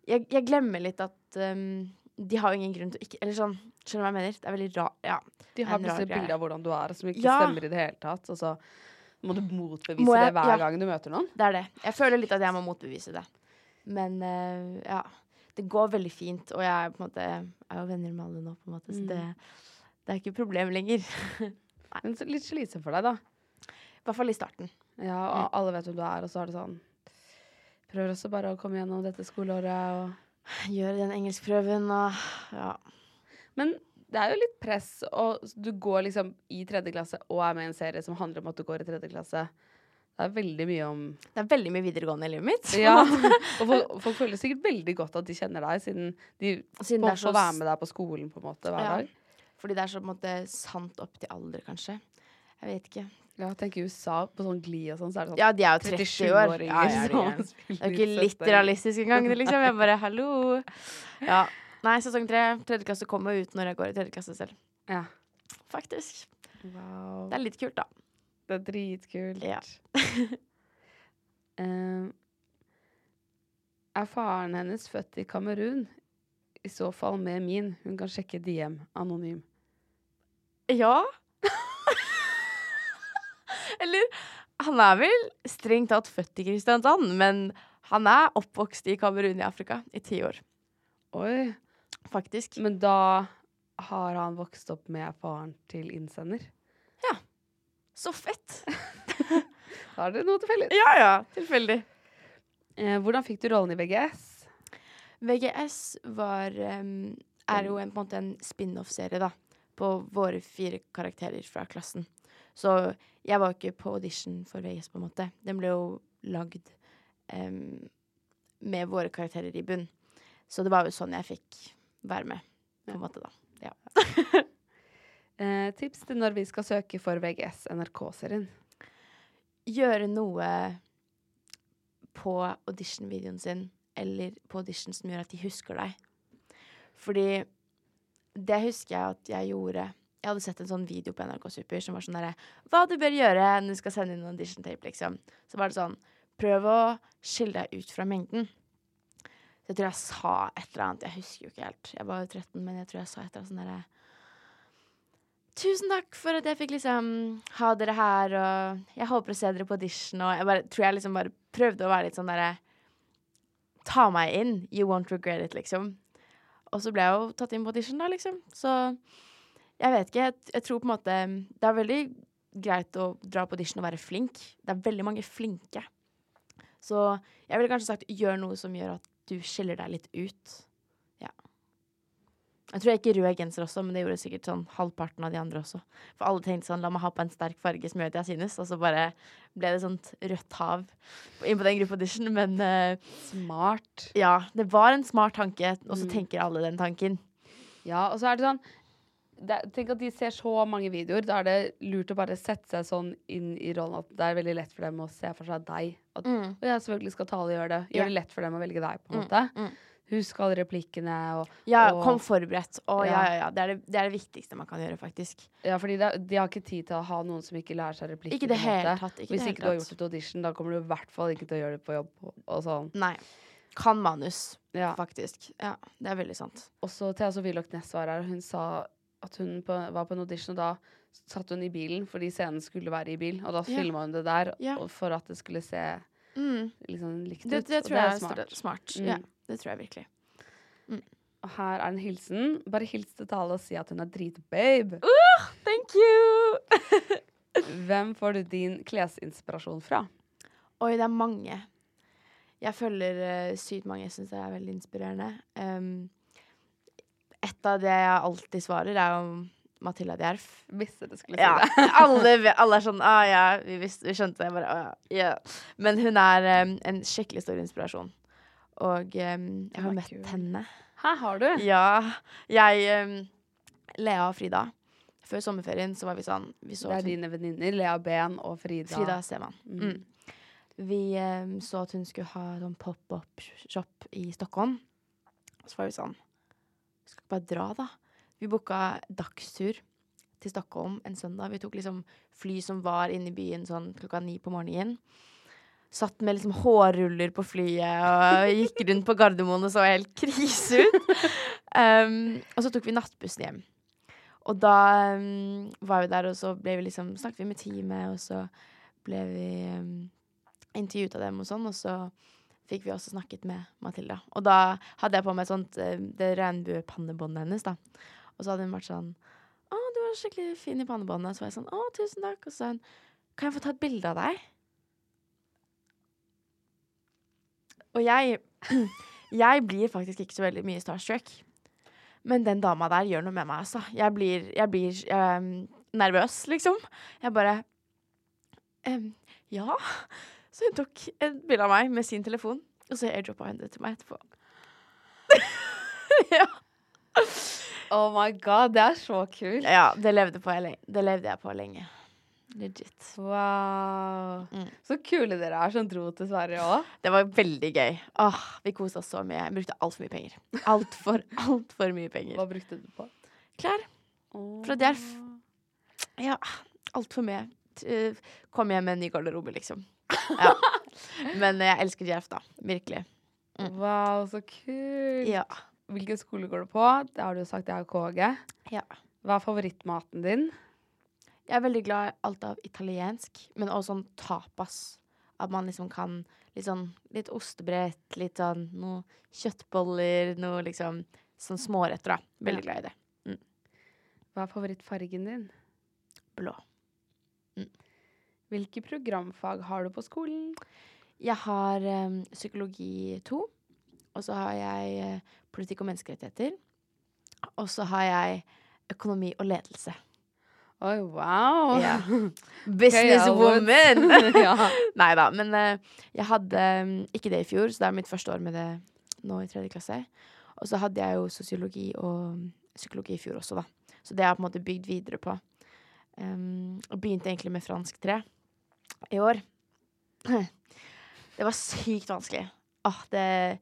Jeg, jeg glemmer litt at um, de har jo ingen grunn til å ikke Eller sånn, skjønner du hva jeg mener? Det er veldig rart. Ja. De har visse rar plutselig et greie. bilde av hvordan du er, som ikke Ja. stemmer i det hele tatt. Og så må du motbevise Må jeg- det hver ja. gang du møter noen. Det er det. Jeg føler litt at jeg må motbevise det. Men uh, ja. Det går veldig fint, og jeg på en måte er jo venner med alle nå, på en måte, så Mm. det, det er ikke et problem lenger. Men så litt slitsomt for deg, da. I hvert fall i starten. Ja, og alle vet hvem du er, og så er det sånn Prøver også bare å komme gjennom dette skoleåret og Gjøre den engelskprøven og ja. Men det er jo litt press, og du går liksom i tredje klasse og er med i en serie som handler om at du går i tredje klasse. Det er veldig mye om Det er veldig mye videregående i livet mitt. Ja. Og folk, folk føler sikkert veldig godt at de kjenner deg, siden de Siden må er så være med deg på skolen på en måte hver Ja. dag. Fordi det er så på en måte sant opp til alder, kanskje. Jeg vet ikke. Ja, tenk i USA, på sånn Gli og sånn, så er det sånn Ja, de er jo 30 år. Ja, ja, det, er. Det er ikke litt realistisk engang, liksom. Jeg bare hallo. Ja. Nei, sesong tre, tredje klasse kommer ut når jeg går i tredje klasse selv. Ja. Faktisk. Wow. Det er litt kult, da. Det er dritkult. Ja. Eh, er faren hennes født i Kamerun? I så fall med min. Hun kan sjekke DM anonym. Ja. Eller han er vel strengt tatt født i Kristiansand, men han er oppvokst i Kamerun i Afrika i ti år, Oi. faktisk. Men da har han vokst opp med faren til innsender. Ja. Så fett! Da er det noe tilfeldig. Ja ja, tilfeldig. Eh, hvordan fikk du rollen i VGS? VGS var um, er jo en, på en måte en spin-off-serie, da. På våre fire karakterer fra klassen. Så jeg var ikke på audition for VGS, på en måte. Den ble jo lagd um, med våre karakterer i bunn. Så det var jo sånn jeg fikk være med, på en måte, da. Ja. Eh, tips til når vi skal søke for VGS NRK-serien. Gjøre noe på audition-videoen sin, eller på audition som gjør at de husker deg. Fordi det husker jeg at jeg gjorde. Jeg hadde sett en sånn video på NRK Super som var sånn derre Hva du bør gjøre når du skal sende inn audition tape, liksom. Så var det sånn Prøv å skille deg ut fra mengden. Så jeg tror jeg sa et eller annet. Jeg husker jo ikke helt. Jeg var jo 13, men jeg tror jeg sa et eller annet sånn derre Tusen takk for at jeg fikk liksom ha dere her, og jeg håper å se dere på audition, og jeg bare, tror jeg liksom bare prøvde å være litt sånn derre Ta meg inn. You won't regret it, liksom. Og så ble jeg jo tatt inn på audition, da, liksom. Så jeg vet ikke. Jeg, jeg tror på en måte Det er veldig greit å dra på audition og være flink. Det er veldig mange flinke. Så jeg ville kanskje sagt gjør noe som gjør at du skiller deg litt ut. Ja. Jeg tror jeg gikk i rød genser også, men det gjorde sikkert sånn halvparten av de andre også. For alle tenkte sånn la meg ha på en sterk farge som gjør at jeg synes, og så bare ble det sånt rødt hav inn på den gruppeaudition. Men uh, Smart. ja, det var en smart tanke, og så Mm. tenker alle den tanken. Ja, og så er det sånn det, Tenk at de ser så mange videoer. Da er det lurt å bare sette seg sånn inn i rollen at det er veldig lett for dem å se for seg deg. At Mm. og jeg selvfølgelig skal tale og gjøre det. Gjør Gjør det lett for dem å velge deg, på en Mm, måte. mm. Husk alle replikkene og Ja, og- kom forberedt. Og, ja, Ja. ja. Det er det, det er det viktigste man kan gjøre, faktisk. Ja, fordi det, de har ikke tid til å ha noen som ikke lærer seg replikker. Ikke det helt hele tatt. Ikke Hvis ikke du har gjort et audition, da kommer du i hvert fall ikke til å gjøre det på jobb. Og, sånn. Nei. Kan manus, Ja. faktisk. Ja, det er veldig sant. Også Thea Sofie Loch Ness var her, og hun sa at hun på, var på en audition, og da satt hun i bilen fordi scenen skulle være i bil, og da filma hun det der yeah. for at det skulle se Mm. liksom likt ut. Det, det tror jeg er smart. smart. Mm. Ja, det tror jeg virkelig. Og her er en hilsen. Bare hils til Tale og si at hun er dritbabe. Thank you! Hvem får du din klesinspirasjon fra? Oi, det er mange. Jeg følger uh, sykt mange. Jeg syns det er veldig inspirerende. Um, et av det jeg alltid svarer, er jo Matilda Djerf. Visste du skulle Ja, det. alle, alle er sånn ah, ja, vi, visste, vi skjønte det. Bare, ah, ja. Men hun er um, en skikkelig stor inspirasjon. Og um, jeg har møtt kul. henne. Her har du. Ja. Jeg um, Lea og Frida. Før sommerferien så var vi sånn vi så Det er hun, dine venninner, Lea Ben og Frida. Frida Seman. Mm. Mm. Vi så at hun skulle ha sånn pop-up-shop i Stockholm. Så var vi sånn skal ikke bare dra, da. Vi booka dagstur til Stockholm en søndag. Vi tok liksom fly som var inne i byen sånn klokka ni på morgenen. Satt med liksom hårruller på flyet og gikk rundt på Gardermoen og så helt krise ut. Um, og så tok vi nattbussen hjem. Og da um, var vi der, og så vi liksom, snakket vi med teamet, og så ble vi um, intervjuet av dem og sånn, og så fikk vi også snakket med Matilda. Og da hadde jeg på meg sånt, eh, det regnbuepannebåndet hennes, da. Og så hadde hun vært sånn Å, du var skikkelig fin i pannebåndet. Så var jeg sånn Å, tusen takk. Og så sa hun Kan jeg få ta et bilde av deg? Og jeg Jeg blir faktisk ikke så veldig mye starstruck. Men den dama der gjør noe med meg, altså. Jeg blir, jeg blir ehm, nervøs, liksom. Jeg bare ehm, Ja. Så hun tok et bilde av meg med sin telefon, og så airdroppa hun det til meg etterpå. ja. Oh my god, det er så kult. ja, det levde, det levde jeg på lenge. Legit. Wow. Mm. Så kule dere er som dro til Sverige òg. Det var veldig gøy. Åh, vi koste oss så mye. Jeg brukte altfor mye penger. Altfor, altfor mye penger. Hva brukte du på? Klær. Fra Djerf. Ja, altfor mye. Eh, Kom hjem med en ny garderobe, liksom. Ja. Men jeg elsker Djerf, da. Virkelig. Wow, så kult. Ja. Hvilken skole går du på? Det har du jo sagt, jeg har KG. Ja. Hva er favorittmaten din? Jeg er veldig glad i alt av italiensk, men også sånn tapas. At man liksom kan litt sånn litt ostebrett, litt sånn noe kjøttboller, noe liksom sånn småretter, da. Veldig glad i det. Hva er favorittfargen din? Blå. Hvilke programfag har du på skolen? Jeg har um, psykologi 2, og så har jeg eh, politikk og menneskerettigheter. Og så har jeg økonomi og ledelse. Oi, wow. Yeah. Businesswoman! ja. Nei da, men uh, jeg hadde um, ikke det i fjor, så det er mitt første år med det nå i tredje klasse. Og så hadde jeg jo sosiologi og psykologi i fjor også, da. Så det har jeg på en måte bygd videre på. Um, og begynte egentlig med fransk 3 i år. Det var sykt vanskelig. Åh, det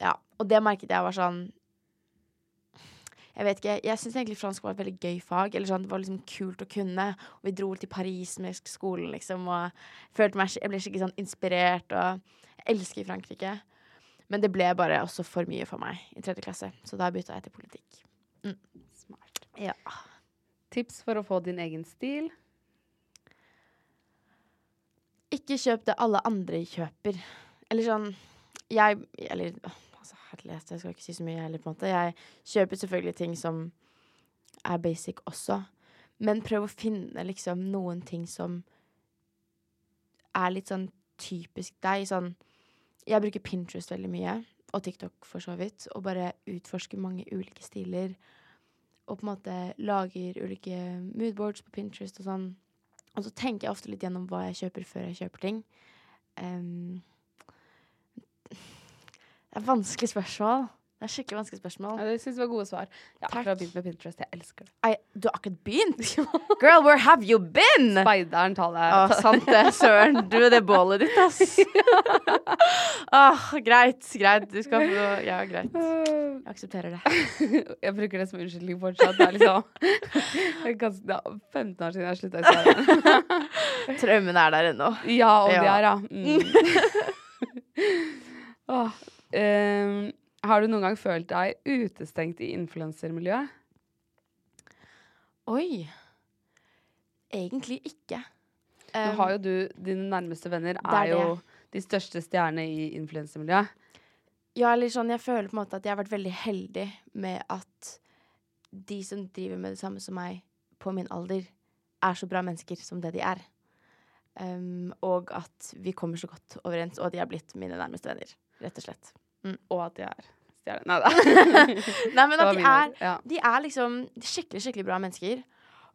Ja. Og det merket jeg var sånn jeg vet ikke, jeg syns egentlig fransk var et veldig gøy fag. Eller sånn, Det var liksom kult å kunne. Og vi dro til Paris med skolen, liksom. Og følte meg, jeg ble skikkelig sånn inspirert. Og jeg elsker Frankrike. Men det ble bare også for mye for meg i tredje klasse. Så da bytta jeg til politikk. Smart. Ja. Tips for å få din egen stil? Ikke kjøp det alle andre kjøper. Eller sånn Jeg Eller altså, herlighet, jeg skal ikke si så mye heller, på en måte. Jeg kjøper selvfølgelig ting som er basic også. Men prøv å finne liksom noen ting som er litt sånn typisk deg. Sånn Jeg bruker Pinterest veldig mye, og TikTok for så vidt, og bare utforsker mange ulike stiler. Og på en måte lager ulike moodboards på Pinterest og sånn. Og så tenker jeg ofte litt gjennom hva jeg kjøper før jeg kjøper ting. Um, det er et vanskelig spørsmål. Det er skikkelig vanskelig spørsmål. Ja, det synes jeg var gode svar. Jeg har akkurat begynt med Pinterest. Jeg elsker det. I, du har akkurat begynt? Girl, where have you been? Speideren, ta det. Å, sant det. Søren. Du er det bålet ditt, ass. Åh, greit. Greit. Du skal få Ja, greit. Jeg aksepterer det. Jeg bruker det som unnskyldning fortsatt. Det er liksom ganske, det er 15 år siden jeg slutta i Sverige. Traumene er der ennå. Ja, og de er, ja. Mm. Åh, ehm, har du noen gang følt deg utestengt i influensermiljøet? Oi. Egentlig ikke. Nå har jo du Dine nærmeste venner er er jo de største stjernene i influensermiljøet. Ja, eller sånn, jeg føler på en måte at jeg har vært veldig heldig med at de som driver med det samme som meg på min alder, er så bra mennesker som det de er. Um, og at vi kommer så godt overens, og at de har blitt mine nærmeste venner, rett og slett. Og at de er stjerner. Nei da. Nei, men at de er, ja. de er liksom skikkelig, skikkelig bra mennesker.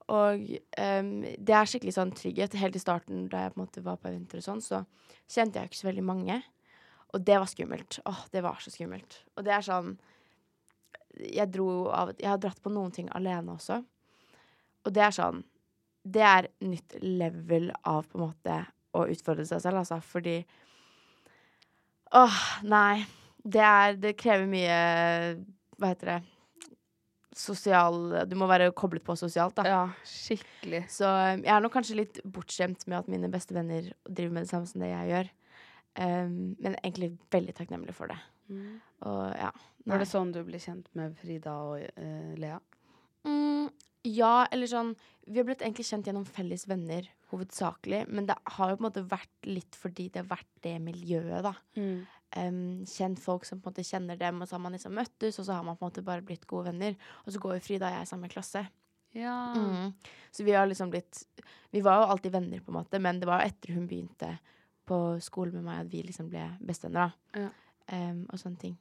Og um, det er skikkelig sånn trygghet. Helt i starten, da jeg på en måte var på eventer og sånn, så kjente jeg ikke så veldig mange. Og det var skummelt. Åh, det var så skummelt. Og det er sånn Jeg dro av Jeg har dratt på noen ting alene også. Og det er sånn Det er nytt level av på en måte å utfordre seg selv, altså. Fordi Åh, nei. Det er Det krever mye Hva heter det? Sosial Du må være koblet på sosialt, da. ja, skikkelig. Så um, jeg er nok kanskje litt bortskjemt med at mine beste venner driver med det samme som det jeg gjør. Um, men egentlig veldig takknemlig for det. Og ja. Var det sånn du ble kjent med Frida og uh, Lea? Mm, ja, eller sånn Vi har blitt egentlig kjent gjennom felles venner, hovedsakelig. Men det har jo på en måte vært litt fordi det har vært det miljøet, da. Um, kjent folk som på en måte kjenner dem, og så har man liksom møttes, og så har man på en måte bare blitt gode venner. Og så går jo Frida og jeg i samme klasse. Ja. Mm. Så vi har liksom blitt Vi var jo alltid venner, på en måte, men det var etter hun begynte på skolen med meg, at vi liksom ble bestevenner, da. Ja. Um, og sånne ting.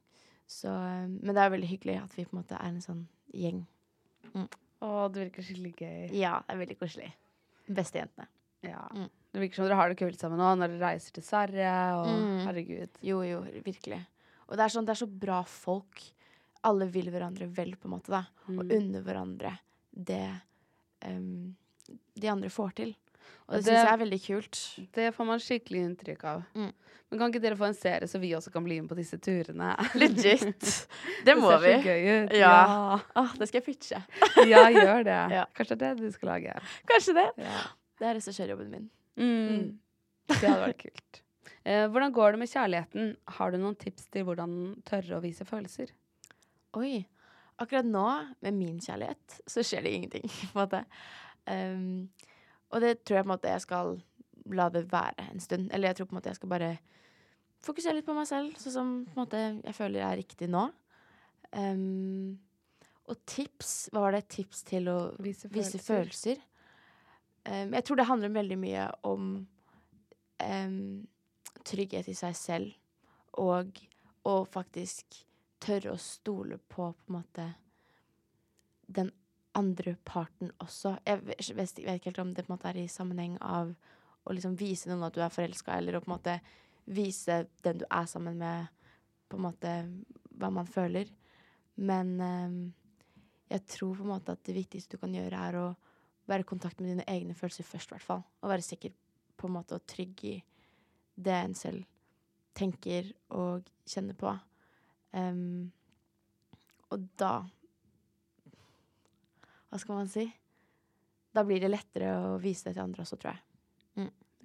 Så, men det er veldig hyggelig at vi på en måte er en sånn gjeng. Å, det virker skikkelig gøy. Ja, det er veldig koselig. Beste jentene. Ja. Mm. Det virker som dere har det kult sammen nå, når dere reiser til Sverige og Mm. Herregud. Jo, jo, virkelig. Og det er sånn, det er så bra folk. Alle vil hverandre vel, på en måte, da. Og Mm. unner hverandre det um, de andre får til. Og Og det, det- syns jeg er veldig kult. Det får man skikkelig inntrykk av. Mm. Men kan ikke dere få en serie så vi også kan bli med på disse turene? Legit. Det må vi. Det ser så gøy ut. Ja. Åh, det skal jeg pitche. Ja, ja gjør det. Ja. Kanskje det er det du skal lage. Kanskje det. Ja. Det er regissørjobben min. Mm. Det hadde vært kult. Eh, hvordan går det med kjærligheten? Har du noen tips til hvordan tørre å vise følelser? Oi. Akkurat nå, med min kjærlighet, så skjer det ingenting, på en måte. Um, og det tror jeg på en måte jeg skal la det være en stund. Eller jeg tror på en måte jeg skal bare fokusere litt på meg selv, sånn som på en måte jeg føler er riktig nå. Um, og tips Hva var det? Tips til å Vise vise følelser. Um, jeg tror det handler veldig mye om um, trygghet i seg selv, og å faktisk tørre å stole på på en måte den andre parten også. Jeg vet, vet ikke helt om det måte er i sammenheng av å liksom vise noen at du er forelska, eller å på en måte vise den du er sammen med, på en måte hva man føler. Men um, jeg tror på en måte at det viktigste du kan gjøre, er å være i kontakt med dine egne følelser først, i hvert fall. Og være sikker på en måte og trygg i det en selv tenker og kjenner på. Um, og da Hva skal man si? Da blir det lettere å vise det til andre også, tror jeg.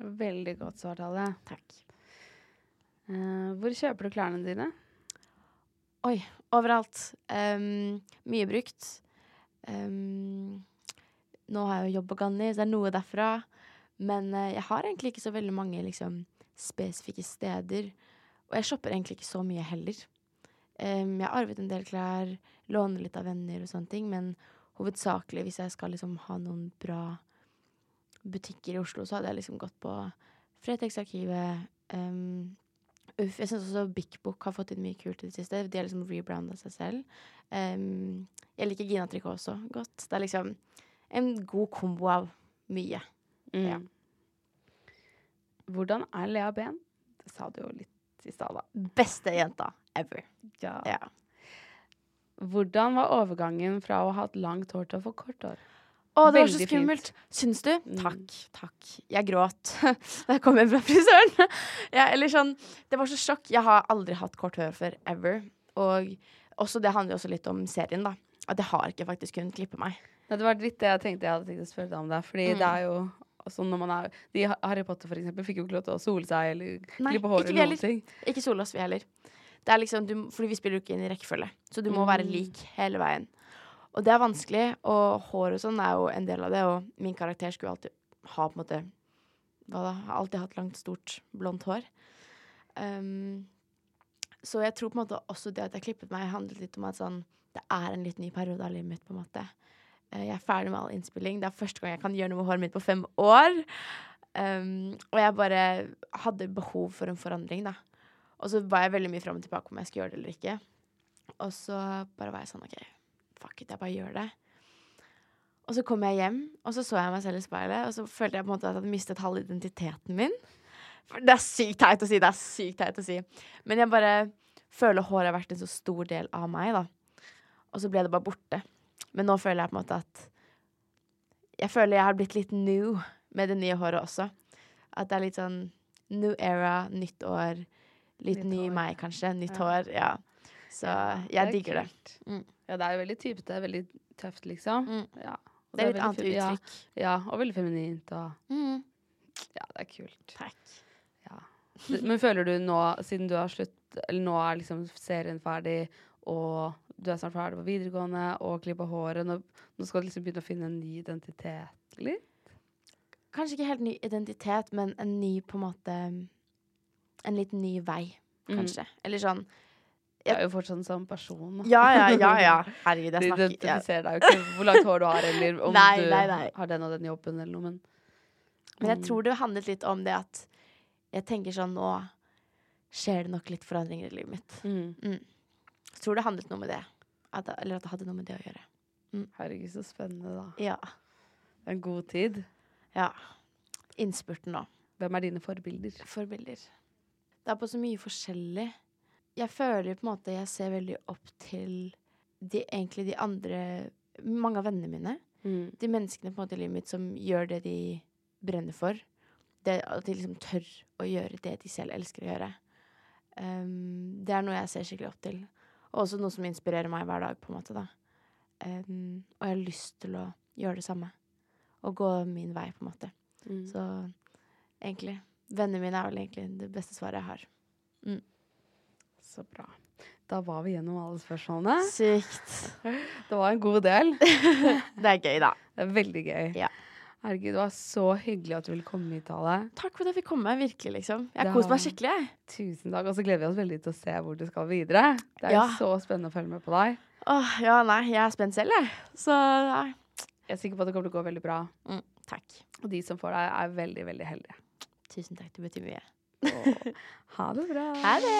Veldig godt svart, Alle. Takk. Uh, hvor kjøper du klærne dine? Oi, overalt. Um, mye brukt. Em, nå har jeg jo jobb på Ganni, så det er noe derfra. Men eh, jeg har egentlig ikke så veldig mange liksom, spesifikke steder. Og jeg shopper egentlig ikke så mye heller. Um, jeg har arvet en del klær, låner litt av venner og sånne ting, men hovedsakelig hvis jeg skal liksom ha noen bra butikker i Oslo, så hadde jeg liksom gått på Fretex-arkivet, Um, Uff, jeg syns også Big Book har fått inn mye kult i det siste. De har liksom rebranda seg selv. Um, jeg liker Gina Tricot også godt. Det er liksom en god kombo av mye. Ja. Mm. Hvordan er Lea Ben? Det sa du jo litt i stad, da. Beste jenta ever. Ja. Ja. Hvordan var overgangen fra å ha hatt langt hår til å få kort hår? Å, det var så skummelt! fint. Syns du? Mm. Takk, takk. Jeg gråt da jeg kom hjem fra frisøren. ja, eller sånn, det var så sjokk. Jeg har aldri hatt kort hår før, ever. Og også, det handler jo også litt om serien, da. At jeg har ikke faktisk kunnet klippe meg. Det var litt det jeg tenkte jeg hadde tenkt å spørre deg om det. Fordi Mm. det er jo sånn når man er de Harry Potter for eksempel fikk jo ikke lov til å sole seg eller klippe håret eller noen ting. Ikke sole oss, vi heller. Det liksom, du, fordi vi spiller jo ikke inn i rekkefølge, så du må være Mm. lik hele veien. Og det er vanskelig, og hår og sånn er jo en del av det, og min karakter skulle alltid ha på en måte Hva da? Har alltid hatt langt, stort, blondt hår. Um, så jeg tror på en måte også det at jeg klippet meg, handlet litt om at sånn Det er en litt ny periode av livet mitt, på en måte. Eh, jeg er ferdig med all innspilling. Det er første gang jeg kan gjøre noe med håret mitt på fem år. Um, og jeg bare hadde behov for en forandring, da. Og så var jeg veldig mye fram og tilbake om jeg skulle gjøre det eller ikke. Og så bare var jeg sånn OK, fuck it, jeg bare gjør det. Og så kom jeg hjem, og så så jeg meg selv i speilet, og så følte jeg på en måte at jeg hadde mistet halve identiteten min. For det er sykt teit å si, det er sykt teit å si. Men jeg bare føler håret har vært en så stor del av meg, da. Og så ble det bare borte. Men nå føler jeg på en måte at Jeg føler jeg har blitt litt new med det nye håret også. At det er litt sånn new era, nytt år. Litt Nytt ny hår. meg, kanskje. Nytt Ja. hår. Ja. Så jeg er digger det. Mm. Ja, det er jo veldig typete, veldig tøft, liksom. Mm. Ja. Det, Det er litt annet uttrykk. ja. Ja, og veldig feminint og Mm. Ja, det er kult. Takk. Ja. Men føler du nå, siden du har slutt Eller nå er liksom serien ferdig, og du er snart ferdig på videregående og klipper håret, nå, nå skal du liksom begynne å finne en ny identitet, litt? Kanskje ikke helt ny identitet, men en ny på en måte En litt ny vei, Mm. kanskje. Eller sånn Du er jo fortsatt den samme person. da. Ja, ja, ja, ja. Herregud, jeg snakker Du identifiserer deg jo ikke hvor langt hår du har, eller om Nei, du nei, nei. har den og den jobben, eller noe, men Men jeg tror det handlet litt om det at jeg tenker sånn Nå skjer det nok litt forandringer i livet mitt. mm. Mm. Jeg tror det handlet noe med det. At, eller at det hadde noe med det å gjøre. Herregud, så spennende, da. Ja. Det er En god tid. ja. Innspurten nå. Hvem er dine forbilder? Forbilder. Det er på så mye forskjellig. Jeg føler på en måte jeg ser veldig opp til de, egentlig de andre Mange av vennene mine. Mm. De menneskene på en måte i livet mitt som gjør det de brenner for. Det, at de liksom tør å gjøre det de selv elsker å gjøre. Um, det er noe jeg ser skikkelig opp til. Og også noe som inspirerer meg hver dag, på en måte. da. Um, og jeg har lyst til å gjøre det samme. Og gå min vei, på en måte. Mm. Så egentlig Vennene mine er vel egentlig det beste svaret jeg har. Så bra. Da var vi gjennom alle spørsmålene. Sykt. Det var en god del. Det er gøy, da. Det er veldig gøy. Ja. Herregud, det var så hyggelig at du ville komme hit, Tale. Takk for at jeg fikk komme. Virkelig, liksom. Jeg har kost meg skikkelig. jeg. Tusen takk. Og så gleder vi oss veldig til å se hvor du skal videre. Det er Ja. jo så spennende å følge med på deg. Åh, ja, nei, jeg er spent selv, jeg. Så nei. Jeg er sikker på at det kommer til å gå veldig bra. Mm, takk. Og de som får deg, er veldig, veldig heldige. Tusen takk, det betyr mye. Og ha det bra. Ha det!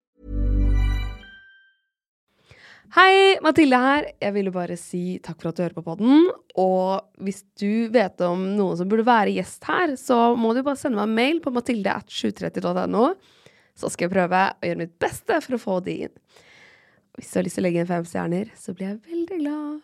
Hei, Mathilde her. Jeg ville bare si takk for at du hører på podden. Og hvis du vet om noen som burde være gjest her, så må du bare sende meg en mail på mathilde.730.no. Så skal jeg prøve å gjøre mitt beste for å få de inn. Hvis du har lyst til å legge inn fem stjerner, så blir jeg veldig glad.